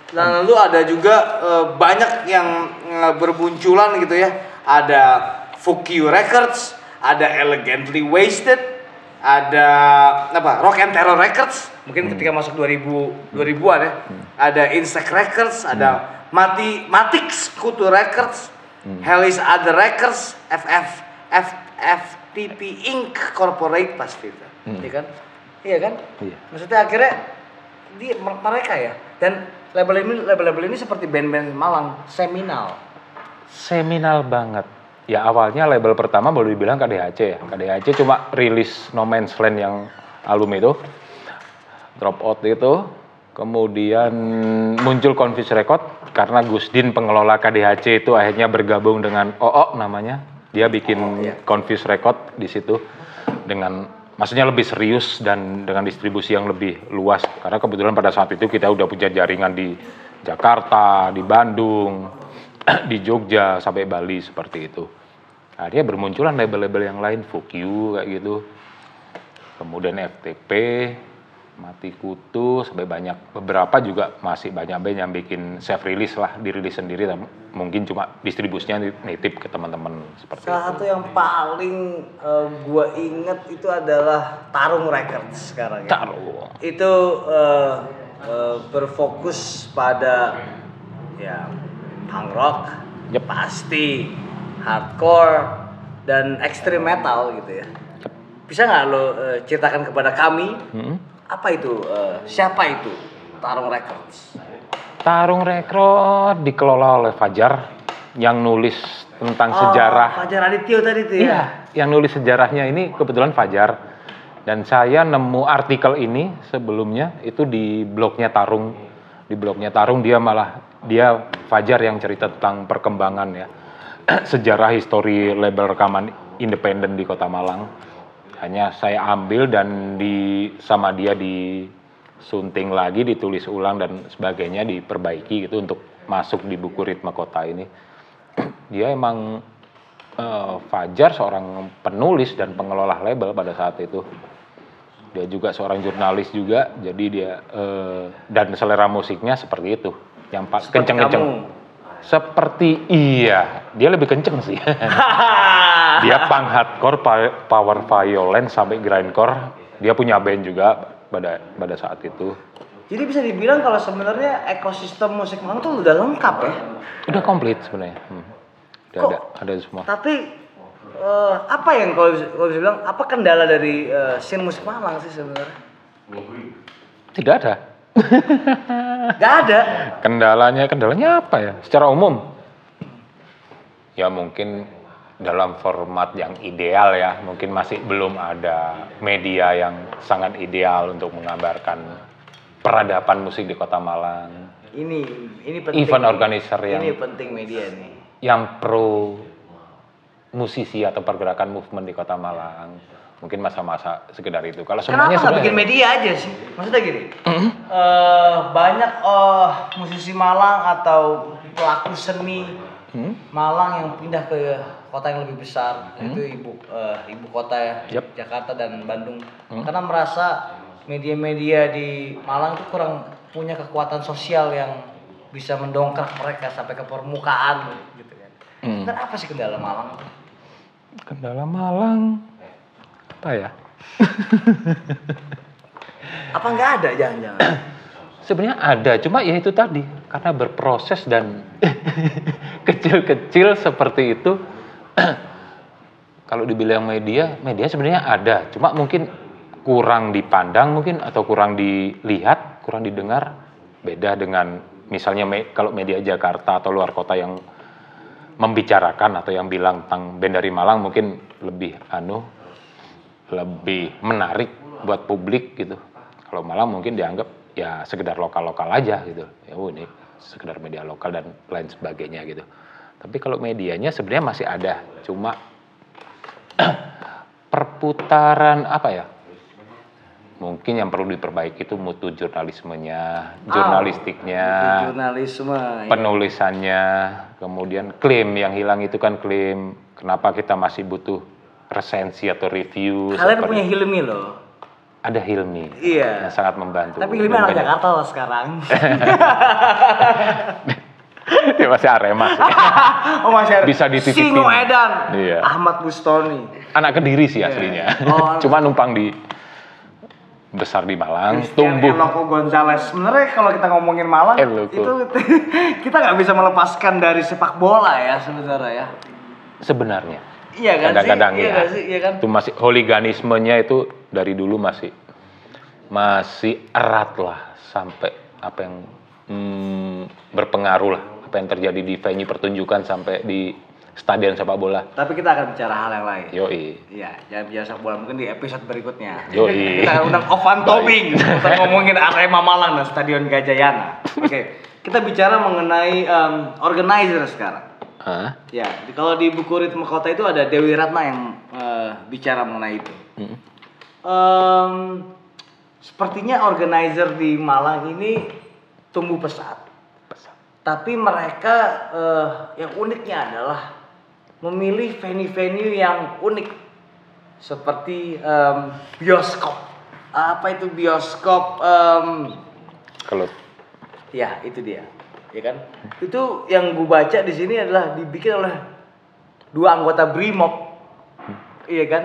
Nah, lalu ada juga eh, banyak yang eh, berbunculan gitu ya. Ada Fuck You Records, ada Elegantly Wasted, ada apa? Rock and Terror Records. Mungkin ketika masuk 2000 2000-an ya. Ada Insect Records, ada Mati Matix Kutu Records, Hell is Other Records, FF F, FTP Inc Corporate pasti itu. Iya kan? Iya kan? Iya. Maksudnya akhirnya di mereka ya dan label ini label-label ini seperti band-band Malang seminal Seminal banget. Ya awalnya label pertama boleh dibilang KDHC ya. KDHC cuma rilis No Man's Land yang album itu. Drop Out itu. Kemudian muncul Confuse Record karena Gusdin pengelola KDHC itu akhirnya bergabung dengan OO namanya. Dia bikin Confuse Record di situ dengan maksudnya lebih serius dan dengan distribusi yang lebih luas karena kebetulan pada saat itu kita udah punya jaringan di Jakarta, di Bandung, <clears throat> di Jogja sampai Bali seperti itu. Akhirnya bermunculan label-label yang lain, Fuck You kayak gitu. Kemudian FTP, Mati Kutu, sampai banyak beberapa juga masih banyak band yang bikin self release lah, dirilis sendiri mungkin cuma distribusinya nitip ke teman-teman seperti itu. salah satu yang paling eh, gua inget itu adalah Tarung Records sekarang ya Taruh. itu eh, eh, berfokus pada ya punk rock Yep. pasti hardcore dan extreme metal gitu ya bisa nggak lo eh, ceritakan kepada kami Hmm. apa itu eh, siapa itu Tarung Records Tarung Rekrut dikelola oleh Fajar yang nulis tentang Oh, sejarah Fajar Adityo tadi itu ya Iya, yang nulis sejarahnya ini kebetulan Fajar. Dan saya nemu artikel ini sebelumnya itu di blognya Tarung. Di blognya Tarung dia malah dia Fajar yang cerita tentang perkembangan ya <clears throat> sejarah histori label rekaman independen di Kota Malang. Hanya saya ambil dan di sama dia disunting lagi, ditulis ulang dan sebagainya diperbaiki gitu untuk masuk di buku Ritme Kota ini. <clears throat> dia emang eh, Fajar seorang penulis dan pengelola label pada saat itu. Dia juga seorang jurnalis juga, jadi dia eh, dan selera musiknya seperti itu, yang kenceng-kenceng. Seperti iya, dia lebih kenceng sih. <laughs> dia punk hardcore, power violence sampai grindcore. Dia punya band juga pada pada saat itu. Jadi bisa dibilang kalau sebenarnya ekosistem musik Malang tuh udah lengkap ya. Udah komplit sebenarnya. Hmm. Udah Kok? ada ada semua. Tapi eh, apa yang kalau bisa, kalau bisa bilang apa kendala dari eh, scene musik Malang sih sebenarnya? Tidak ada. <laughs> Gak ada. Kendalanya, kendalanya apa ya? Secara umum, ya mungkin dalam format yang ideal ya, mungkin masih belum ada media yang sangat ideal untuk mengabarkan peradaban musik di Kota Malang. Ini ini penting. Event organizer yang Ini penting media nih. yang pro musisi atau pergerakan movement di Kota Malang. Mungkin masa-masa sekedar itu. Kalau Kenapa semuanya nggak bikin sebenarnya media aja sih? Maksudnya gini, eh, banyak eh, musisi Malang atau pelaku seni Hmm? Malang yang pindah ke kota yang lebih besar, itu ibu eh, ibu kota ya, Yep. Jakarta dan Bandung, karena merasa media-media di Malang itu kurang punya kekuatan sosial yang bisa mendongkrak mereka sampai ke permukaan gitu kan. Hmm. Dan apa sih kendala Malang? Kendala Malang apa ya? <laughs> Apa nggak ada jangan-jangan? <clears throat> Sebenarnya ada, cuma ya itu tadi karena berproses dan <laughs> kecil-kecil seperti itu. <clears throat> kalau dibilang media, media sebenarnya ada, cuma mungkin kurang dipandang mungkin atau kurang dilihat, kurang didengar. Beda dengan misalnya me- kalau media Jakarta atau luar kota yang membicarakan atau yang bilang tentang band dari Malang mungkin lebih anu lebih menarik buat publik gitu. Kalau Malang mungkin dianggap ya sekedar lokal-lokal aja gitu. Ya oh, ini sekedar media lokal dan lain sebagainya gitu. Tapi kalau medianya sebenarnya masih ada, cuma <clears throat> perputaran apa ya? Mungkin yang perlu diperbaiki itu mutu jurnalismenya, jurnalistiknya, Jurnalisme. penulisannya, kemudian klaim yang hilang itu kan klaim kenapa kita masih butuh resensi atau review. Kalian seperti- punya Hilmi loh. ada Hilmi Iya. yang sangat membantu. Tapi Hilmi anak Jakarta loh sekarang. <laughs> Dia masih Arema sih. <laughs> oh masih ada. Bisa dititipin. Singo Edan. Iya. Ahmad Bustoni. Anak Kediri sih aslinya. Oh. <laughs> Cuma numpang di besar di Malang, Christian tumbuh Eloko Gonzalez. Sebenarnya kalau kita ngomongin Malang Eloko. itu kita nggak bisa melepaskan dari sepak bola ya sebenarnya ya. sebenarnya. Iya kan Kadang-kadang sih? Iya ya. nggak sih? Iya kan? Itu masih hooliganismenya itu dari dulu masih masih erat lah sampai apa yang hmm, berpengaruh lah apa yang terjadi di venue pertunjukan sampai di stadion sepak bola. Tapi kita akan bicara hal yang lain. Yoi. Iya, jangan bicara sepak bola mungkin di episode berikutnya. Yoi. <laughs> Kita akan undang Ovan Tobing untuk ngomongin Arema Malang dan Stadion Gajayana. Oke, kita bicara mengenai em, organizer sekarang. Hah? Ya, di- kalau di buku ritme kota itu ada Dewi Ratna yang eh, bicara mengenai itu. Hmm. Em, sepertinya organizer di Malang ini tumbuh pesat. Tapi mereka eh, yang uniknya adalah memilih venue-venue yang unik seperti em, bioskop. Apa itu bioskop? Em, Kalau Ya, itu dia. Ya kan? Itu yang gue baca di sini adalah dibikin oleh dua anggota BRIMOB. Iya kan?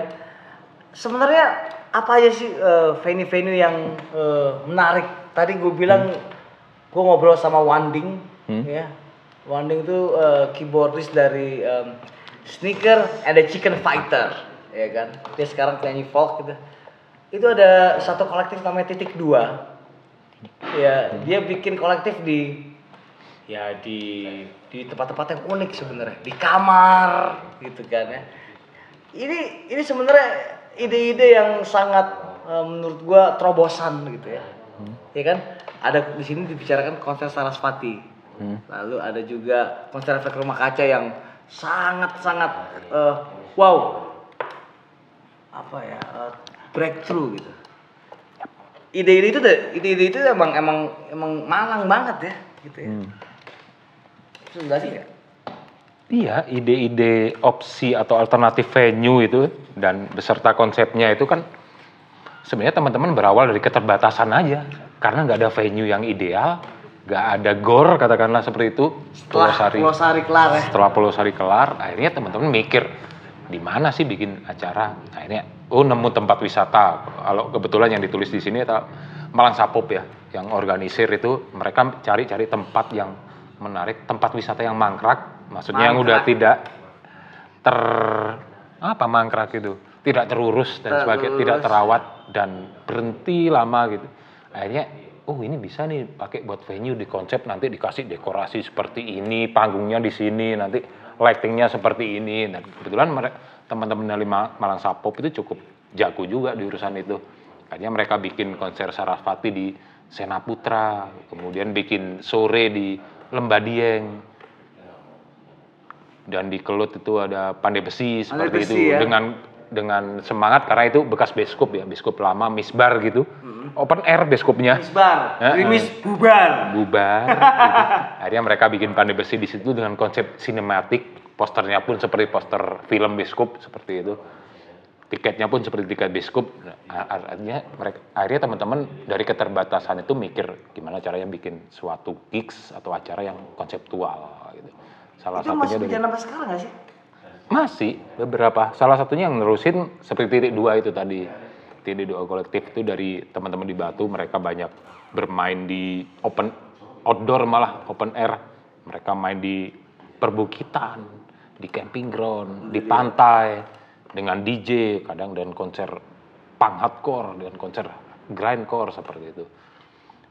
Sebenarnya apa aja sih eh, venue-venue yang eh, menarik? Tadi gue bilang gue ngobrol sama Wanding, ya. Wanding itu eh, keyboardist dari em, Sneaker and the Chicken Fighter, ya kan? Dia sekarang penyanyi folk gitu. Itu ada satu kolektif namanya Titik Dua ya dia bikin kolektif di ya di di tempat-tempat yang unik sebenarnya. Di kamar gitu kan ya. Ini ini sebenarnya ide-ide yang sangat eh, menurut gua terobosan gitu ya. Ya kan? Ada di sini dibicarakan konser Sarasvati. Lalu ada juga konser efek rumah kaca yang sangat sangat eh, wow. Apa ya eh, breakthrough gitu. Ide-ide itu ide-ide itu emang emang emang malang banget ya gitu ya. Terus enggak sih ya? Iya, ide-ide opsi atau alternatif venue itu dan beserta konsepnya itu kan sebenarnya teman-teman berawal dari keterbatasan aja karena nggak ada venue yang ideal, nggak ada gor katakanlah seperti itu. Setelah Pulau Pulau Sari kelar ya. setelah Pulau Sari kelar, akhirnya teman-teman mikir di mana sih bikin acara. Akhirnya oh nemu tempat wisata. Kalau kebetulan yang ditulis di sini Malang Sapop ya, yang organisir itu mereka cari-cari tempat yang menarik, tempat wisata yang mangkrak, maksudnya yang udah Mangkrak. tidak ter apa mangkrak itu, tidak terurus dan sebagainya, tidak Terurus. terawat dan berhenti lama gitu. Akhirnya oh ini bisa nih pakai buat venue di konsep nanti dikasih dekorasi seperti ini, panggungnya di sini, nanti lightingnya seperti ini. Dan kebetulan mere- teman-teman dari Ma- Malang Sapop itu cukup jago juga di urusan itu. Akhirnya mereka bikin konser Sarasvati di Senaputra, kemudian bikin sore di Lembadieng, dan di Kelut itu ada Pandai Besi Pandai seperti Besi, itu ya. dengan dengan semangat karena itu bekas beskop ya, beskop lama misbar gitu. Open air beskopnya Misbar, Eh, Rimis bubar. bubar. gitu. <laughs> Akhirnya mereka bikin pandai besi di situ dengan konsep sinematik, posternya pun seperti poster film bioskop seperti itu. Tiketnya pun seperti tiket bioskop. Nah, ar- artinya mereka akhirnya teman-teman dari keterbatasan itu mikir gimana caranya bikin suatu gigs atau acara yang konseptual gitu. Salah Itu satunya masih dari sampai sekarang gak sih? masih beberapa. Salah satunya yang nerusin seperti titik dua itu tadi. Titik dua kolektif itu dari teman-teman di Batu. Mereka banyak bermain di open outdoor malah open air. Mereka main di perbukitan, di camping ground, di pantai dengan DJ kadang dan konser punk hardcore dan konser grindcore seperti itu.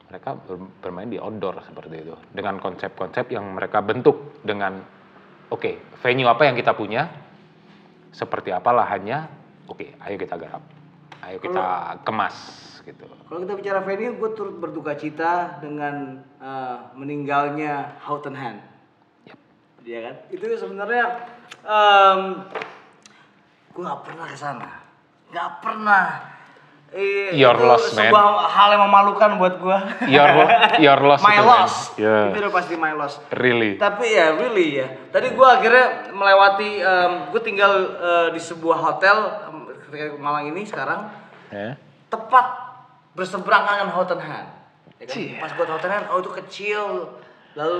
Mereka ber- bermain di outdoor seperti itu dengan konsep-konsep yang mereka bentuk dengan oke venue apa yang kita punya seperti apa lahannya oke ayo kita garap ayo kita kemas gitu Kalau kita bicara venue, gue turut berduka cita dengan eh, meninggalnya Houghton Hand. Iya kan? Itu sebenarnya em gue gak pernah ke sana, nggak pernah. Iya, Your itu loss, man. sebuah hal yang memalukan buat gua. Your your loss <laughs> my itu, man. loss. Yeah. Itu udah pasti my loss. Really. Tapi ya really ya. Tadi gua akhirnya melewati em, gua tinggal eh, di sebuah hotel ketika Malang ini sekarang Ya. tepat berseberangan dengan Hottenham. Ya kan? Pas buat Hottenham, oh itu kecil. Lalu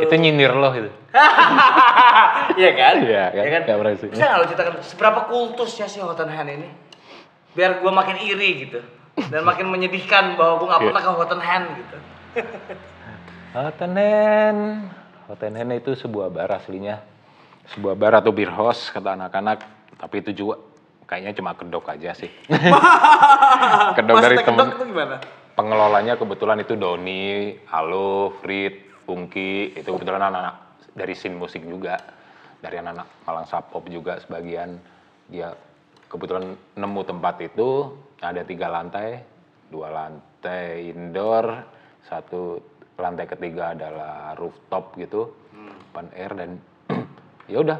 eh, Itu nyindir lo itu. <laughs> Iya kan? Iya kan? Nggak pernah sih. Bisa nggak lo ceritakan seberapa kultusnya sih Hottenham ini? Biar gua makin iri gitu. Dan makin menyedihkan bahwa gua nggak Iya. pernah ke Hottenham gitu. Hotenen. Hotenen itu sebuah bar aslinya. Sebuah bar atau beer house kata anak-anak. Tapi itu juga kayaknya cuma kedok aja sih. <laughs> kedok dari Maksudnya temen. kedok itu gimana? Pengelolanya kebetulan itu Doni, Alo, Frit, Ungki. Itu kebetulan anak-anak dari scene musik juga. Dari anak-anak Malang Sapop juga sebagian. Dia kebetulan nemu tempat itu ada tiga lantai. Dua lantai indoor, satu lantai ketiga adalah rooftop gitu, open air dan <clears throat> ya udah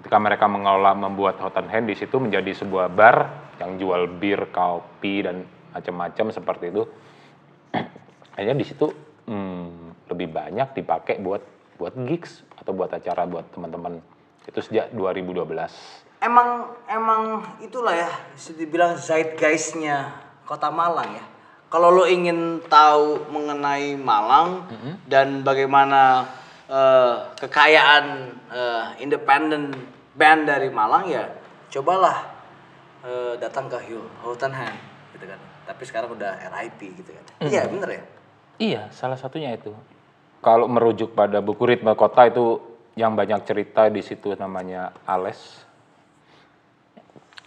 ketika mereka mengelola membuat hot and hand di situ menjadi sebuah bar yang jual bir, kopi dan macam-macam seperti itu. <clears throat> Kayaknya di situ hmm, lebih banyak dipakai buat buat gigs atau buat acara buat teman-teman. Itu sejak 2012. Emang emang itulah ya, bisa dibilang zeitgeistnya kota Malang ya. Kalau lo ingin tahu mengenai Malang dan bagaimana eh, kekayaan eh, independent band dari Malang ya, cobalah eh, datang ke Hill Houghtonham gitu kan. Tapi sekarang udah RIP gitu kan. Iya bener ya. Iya, salah satunya itu. Kalau merujuk pada buku Ritme Kota itu yang banyak cerita di situ namanya Ales.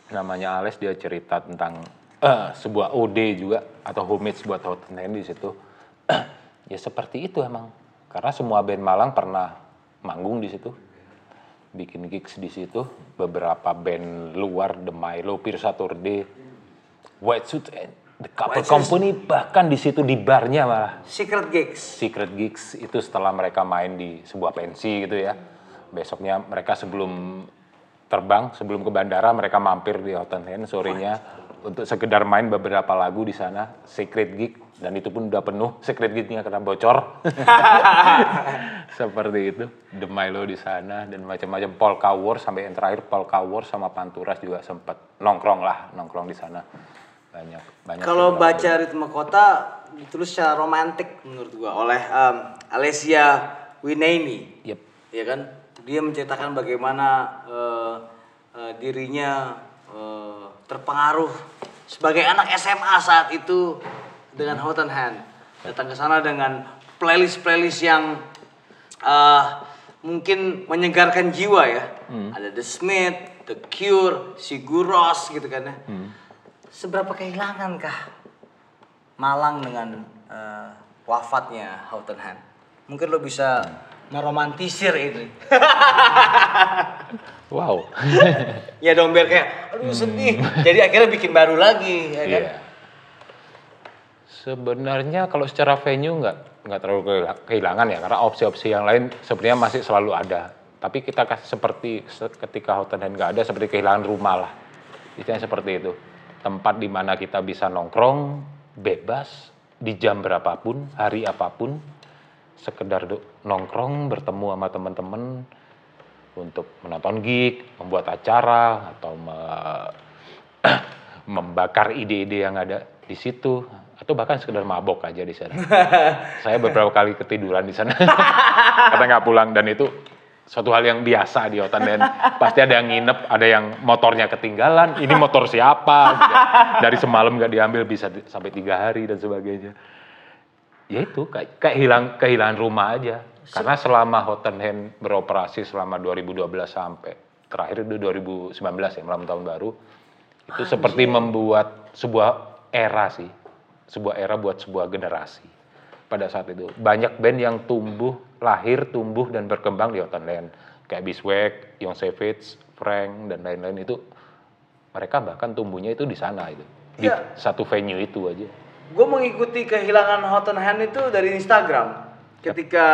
Namanya Ales dia cerita tentang eh, sebuah OD juga atau homage buat Houghton di situ. <clears throat> ya seperti itu emang. Karena semua band Malang pernah manggung di situ. Bikin gigs di situ. Beberapa band luar, The Milo, Pirsa Turde, White Suit, and The Couple Company bahkan di situ di barnya malah. Secret Gigs. Secret Gigs itu setelah mereka main di sebuah pensi gitu ya. Besoknya mereka sebelum terbang, sebelum ke bandara mereka mampir di Hottentown sorenya untuk sekedar main beberapa lagu di sana, Secret Gig dan itu pun udah penuh, Secret Gignya kena bocor. <laughs> Seperti itu, The Milo di sana dan macam-macam Polka War sampai yang terakhir Polka War sama Panturas juga sempat nongkrong lah, nongkrong di sana. Banyak banyak Kalau baca ritme kota ditulis secara romantik menurut gua oleh em, Alessia Wineni. Yep. Ya kan? Dia menceritakan bagaimana eh, eh, dirinya eh, terpengaruh sebagai anak SMA saat itu dengan Hottenham. Datang ke sana dengan playlist-playlist yang eh, mungkin menyegarkan jiwa ya. Ada The Smith, The Cure, Sigur Rós gitu kan ya. Seberapa kehilangankah Malang dengan eh, wafatnya Houghton Hand? Mungkin lo bisa meromantisir ini. <laughs> Wow. <laughs> ya dong biar kayak aduh sedih. Jadi akhirnya bikin baru lagi ya kan? Iya. Sebenarnya kalau secara venue nggak nggak terlalu kehila- kehilangan ya karena opsi-opsi yang lain sebenarnya masih selalu ada. Tapi kita kas- seperti se- ketika Hotel dan nggak ada seperti kehilangan rumah lah. Istilahnya seperti itu. Tempat di mana kita bisa nongkrong bebas di jam berapapun, hari apa pun, sekedar nongkrong bertemu sama teman-teman untuk menonton gig, membuat acara atau me- <clears throat> membakar ide-ide yang ada di situ atau bahkan sekedar mabok aja di sana. <laughs> Saya beberapa kali ketiduran di sana. <laughs> Kata nggak pulang dan itu suatu hal yang biasa di Otan dan pasti ada yang nginep, ada yang motornya ketinggalan. Ini motor siapa? Dari semalam nggak diambil bisa di- sampai tiga hari dan sebagainya. Ya itu kayak, kayak hilang kehilangan rumah aja. Karena selama Hottenham beroperasi selama 2012 sampai terakhir itu 2019 ya malam tahun baru itu seperti membuat sebuah era sih, sebuah era buat sebuah generasi pada saat itu. Banyak band yang tumbuh, lahir, tumbuh dan berkembang di Hottenham kayak Biswag, Young Savage, Frank dan lain-lain itu mereka bahkan tumbuhnya itu di sana itu di Iya. satu venue itu aja. Gue mengikuti kehilangan Hottenham itu dari Instagram. Ketika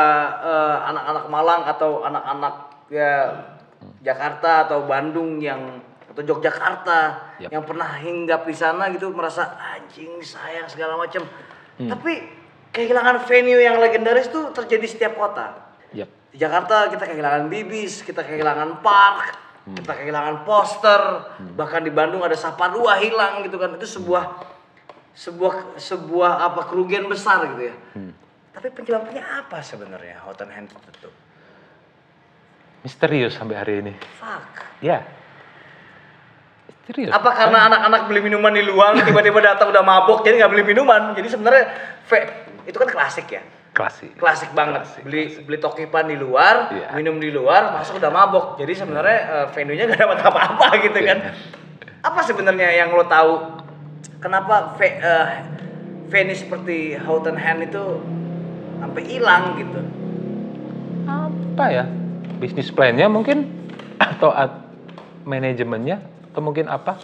eh, anak-anak Malang atau anak-anak ya Jakarta atau Bandung yang atau Yogyakarta Yap. yang pernah hinggap di sana gitu merasa anjing sayang segala macam. Hmm. Tapi kehilangan venue yang legendaris itu terjadi setiap kota. Yap. Di Jakarta kita kehilangan bibis, kita kehilangan park, kita kehilangan poster, bahkan di Bandung ada Saparua hilang gitu kan. Itu sebuah sebuah sebuah apa kerugian besar gitu ya. Tapi penyebabnya apa sebenarnya Hot and Hand itu? Misterius sampai hari ini. Fuck. Ya. Misterius. Apa karena anak-anak beli minuman di luar tiba-tiba datang udah mabok jadi nggak beli minuman. Jadi sebenarnya itu kan klasik ya. Klasik. Klasik banget. Klasik, beli beli tokipan di luar, Iya. minum di luar, masuk udah mabok. Jadi sebenarnya eh, venue-nya gak dapat apa-apa <laughs> gitu kan. Apa sebenarnya yang lo tahu kenapa ve- eh, venue seperti and Hand itu sampai hilang gitu? apa ya bisnis plan-nya mungkin atau at- manajemennya atau mungkin apa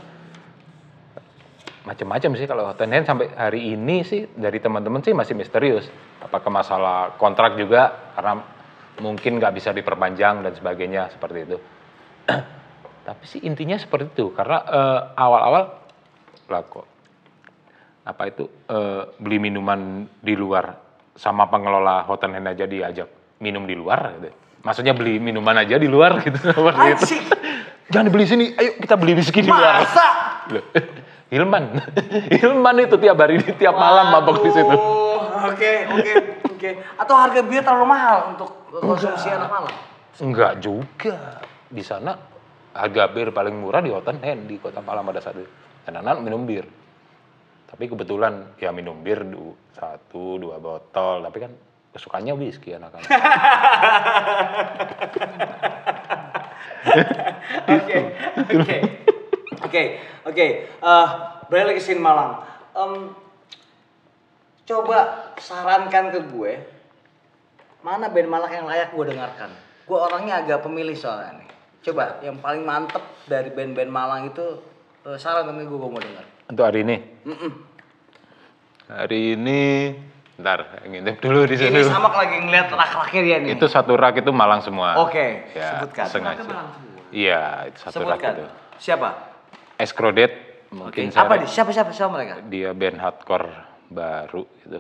macam-macam sih kalau and hand sampai hari ini sih dari teman-teman sih masih misterius apakah masalah kontrak juga karena mungkin nggak bisa diperpanjang dan sebagainya seperti itu <clears throat> tapi sih intinya seperti itu karena eh, awal-awal lah kok apa itu eh, beli minuman di luar sama pengelola hot and hand aja diajak minum di luar gitu. Maksudnya beli minuman aja di luar gitu <laughs> seperti itu. <laughs> Jangan dibeli sini, ayo kita beli whisky di luar. Masa? <laughs> Loh, Hilman, Hilman <laughs> itu tiap hari <laughs> tiap malam mabok di situ. Waduh, Oke, oke, oke. Atau harga bir terlalu mahal untuk konsumsi anak malam? Enggak juga. Di sana harga bir paling murah di Hot and Hand di Kota Malang pada saat itu. Dan anak minum bir. Tapi kebetulan ya minum bir du, satu dua botol, tapi kan kesukaannya whisky anak-anak. <laughs> Oke, oke, oke, oke. Eh, Balik lagi Sin Malang. Em, coba sarankan ke gue, mana band Malang yang layak gue dengarkan. Gue orangnya agak pemilih soalnya nih. Coba yang paling mantep dari band-band Malang itu eh, sarankan ke gue, gue mau dengar. Untuk hari ini. Mm-mm. Hari ini, ntar ngintip dulu di sini. Ini sama lagi ngeliat rak-raknya dia nih. Itu satu rak itu Malang semua. Oke, ya, sebutkan. Sengaja. Raknya Malang semua. Iya, itu satu rak Sebutkan. itu. Siapa? Escrodet, mungkin Apa saya- di? Siapa siapa siapa mereka? dia band hardcore baru gitu.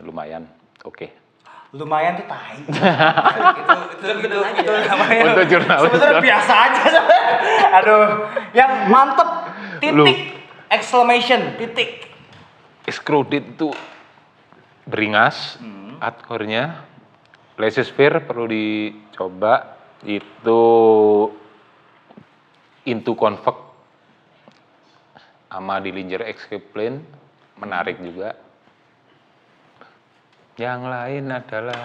Lumayan. Oke. lumayan tuh tai. <laughs> itu itu itu, itu namanya. Untuk jurnalis, Sebenarnya biasa aja. <laughs> Aduh, yang mantep Lu. titik exclamation titik. Escrodet itu beringas, Hmm. hardcore-nya. Laissez-faire perlu dicoba. Itu Into Convect sama Dillinger Escape Plan menarik juga. Yang lain adalah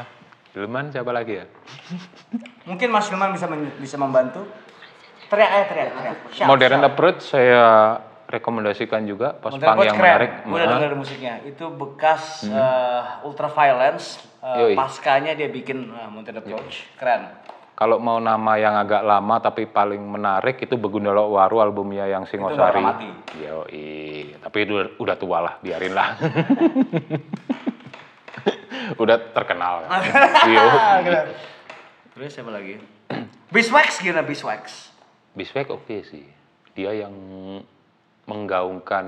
Hilman siapa lagi ya? <laughs> Mungkin Mas Hilman bisa bisa membantu. Teriak aja teriak teriak. Modern shout. Approach saya rekomendasikan juga post Modern punk yang keren. menarik. Gue udah denger musiknya. Itu bekas eh, Ultra Violence. eh, Yoi. paskanya dia bikin uh, Modern Approach. Keren. Kalau mau nama yang agak lama tapi paling menarik itu Begundala Waru albumnya yang Singosari. Yoi. Tapi itu udah tua lah, biarin lah. <laughs> udah terkenal. <laughs> Yo. Terus siapa lagi? Biswax gimana Biswax? Biswek oke sih. Dia yang menggaungkan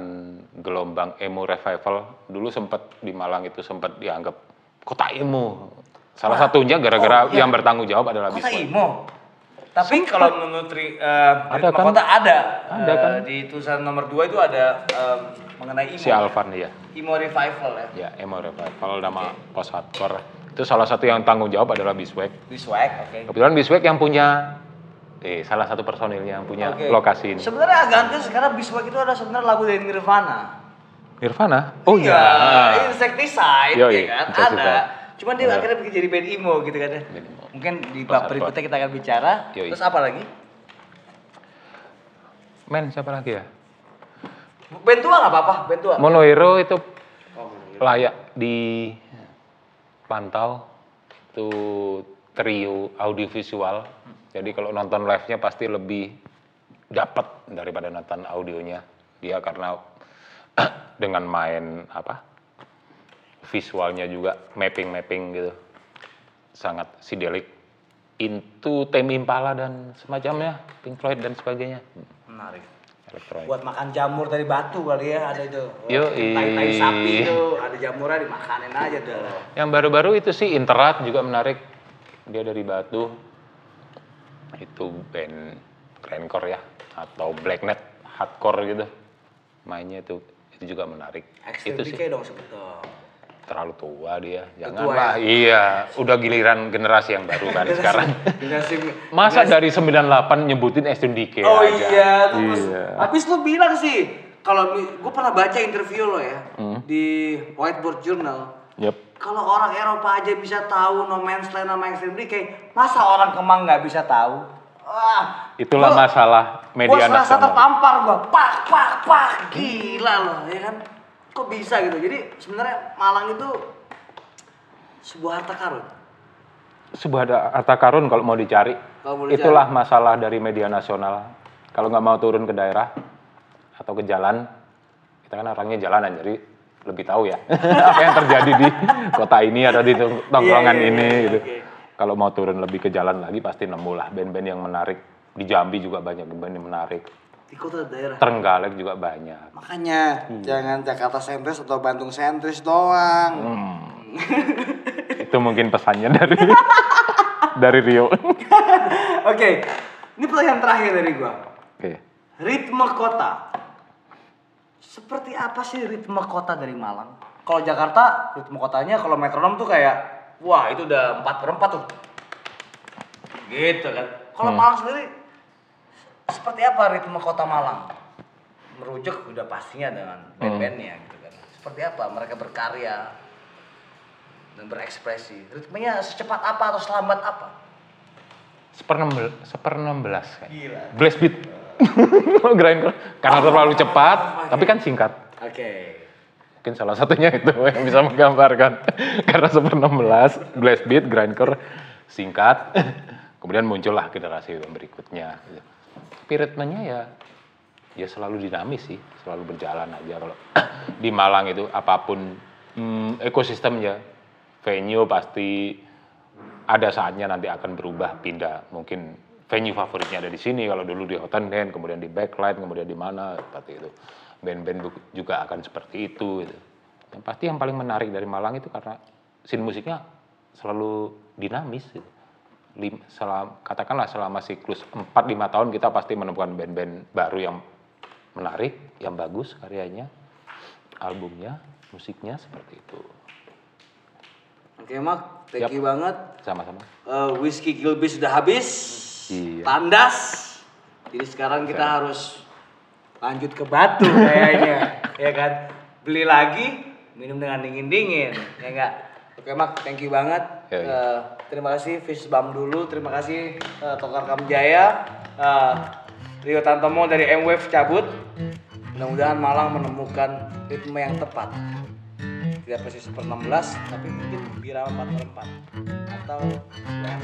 gelombang emo revival. Dulu sempat di Malang itu sempat dianggap kota emo. Salah satunya gara-gara oh, iya. yang bertanggung jawab adalah Kota Biswek. Imo. Tapi kalau <laughs> menurut Ri- eh, Ada kan? Kota ada. Ada Eh, kan? Di tulisan nomor 2 itu ada em, mengenai Imo. Si Alvan ya. Imo Revival ya. Ya, emo revival nama post hardcore. Itu salah satu yang tanggung jawab adalah Biswek. Biswax, oke. Kebetulan Biswek yang punya eh salah satu personilnya yang punya Oke. lokasi ini. Sebenarnya agak aneh karena Biswax itu ada sebenarnya lagu dari Nirvana. Nirvana? Oh Iya, iya. Insecticide Yoi, ya kan? Insecticide. Ada. Cuman dia Benar. akhirnya bikin jadi band emo gitu kan ya. Mungkin di bab berikutnya kita akan bicara. Yoi. Terus apa lagi? Men siapa lagi ya? Band tua nggak apa-apa, band tua. Monohero itu layak dipantau. Itu trio audiovisual. Jadi kalau nonton live-nya pasti lebih dapat daripada nonton audionya. Dia karena <clears throat> dengan main apa? Visualnya juga mapping-mapping gitu. Sangat psychedelic. Into Tame Impala dan semacamnya, Pink Floyd dan sebagainya. Menarik. elektronik. Buat makan jamur dari batu kali ya ada itu. Yoi. Tai-tai sapi itu ada jamurnya dimakanin aja tuh. Yang baru-baru itu sih Interat juga menarik. Dia dari Batu. Itu band grindcore ya atau blacknet hardcore gitu. Mainnya itu itu juga menarik. Extreme itu sih dong sebetulnya. Terlalu tua dia. Janganlah. Iya, udah giliran generasi yang baru kan sekarang. Generasi Masa dari 98 nyebutin Extreme Decay Oh aja. iya, terus Iya. habis lu bilang sih kalau gue pernah baca interview lo ya Hmm. di Whiteboard Journal. Yep. Kalau orang Eropa aja bisa tahu No Man's Land sama Extreme Decay, masa orang Kemang nggak bisa tahu? Wah, Itulah gua- masalah media gua serasa nasional. tertampar gua, pak pak pak, gila loh, ya kan? Kok bisa gitu? Jadi sebenarnya Malang itu sebuah harta karun. sebuah harta karun kalau mau dicari. Kalau mau dicari. Itulah masalah dari media nasional. Kalau nggak mau turun ke daerah atau ke jalan, kita kan orangnya jalanan, jadi lebih tahu ya <laughs> apa yang terjadi di kota ini atau di tong- tongkrongan Iya, iya, ini. iya, gitu. oke. Kalau mau turun lebih ke jalan lagi pasti nemu lah band-band yang menarik. Di Jambi juga banyak band yang menarik. Di kota daerah. Trenggalek juga banyak. Makanya jangan Jakarta sentris atau Bandung sentris doang. Hmm. <laughs> Itu mungkin pesannya dari <laughs> dari Rio. <laughs> Oke, ini pertanyaan terakhir dari gua. Oke. Ritme kota. Seperti apa sih ritme kota dari Malang? Kalau Jakarta, ritme kotanya kalau metronom tuh kayak, wah itu udah 4 per 4 tuh. Gitu kan. Kalau Malang sendiri, seperti apa ritme kota Malang? Merujuk udah pastinya dengan band-bandnya gitu kan. Seperti apa mereka berkarya dan berekspresi. Ritmenya secepat apa atau selambat apa? Seper 16, seper 16 kan. Gila. Blast beat. <laughs> Grindcore. Karena terlalu cepat, tapi kan singkat. Oke. Mungkin salah satunya itu yang bisa menggambarkan. <laughs> Karena seper 16, blast beat, grindcore singkat. <laughs> Kemudian muncullah generasi yang berikutnya. Gitu. Tapi ritmenya ya ya selalu dinamis sih, selalu berjalan aja kalau <clears throat> di Malang itu apa pun hmm, ekosistemnya venue pasti ada saatnya nanti akan berubah pindah mungkin venue favoritnya ada di sini kalau dulu di Hotel Den kemudian di Backlight kemudian di mana seperti itu band-band juga akan seperti itu gitu. yang pasti yang paling menarik dari Malang itu karena scene musiknya selalu dinamis gitu. Lim, selam- katakanlah selama siklus 4-5 tahun kita pasti menemukan band-band baru yang menarik yang bagus karyanya albumnya musiknya seperti itu Oke, Mak. Thank you banget. sama-sama Eh, whiskey Gilbis sudah habis. Iya. Tandas. Jadi sekarang kita harus lanjut ke batu kayaknya. <laughs> ya kan? Beli lagi, minum dengan dingin-dingin. Ya enggak? Oke, Mak. Thank you banget. Eh, terima kasih Fish Bam dulu. Terima kasih eh, Tokar Kamjaya. Eh, Rio Tantomo dari M-Wave cabut. Mudah-mudahan Malang menemukan ritme yang tepat tidak persis per 16 tapi mungkin Bira 4 per 4 atau yang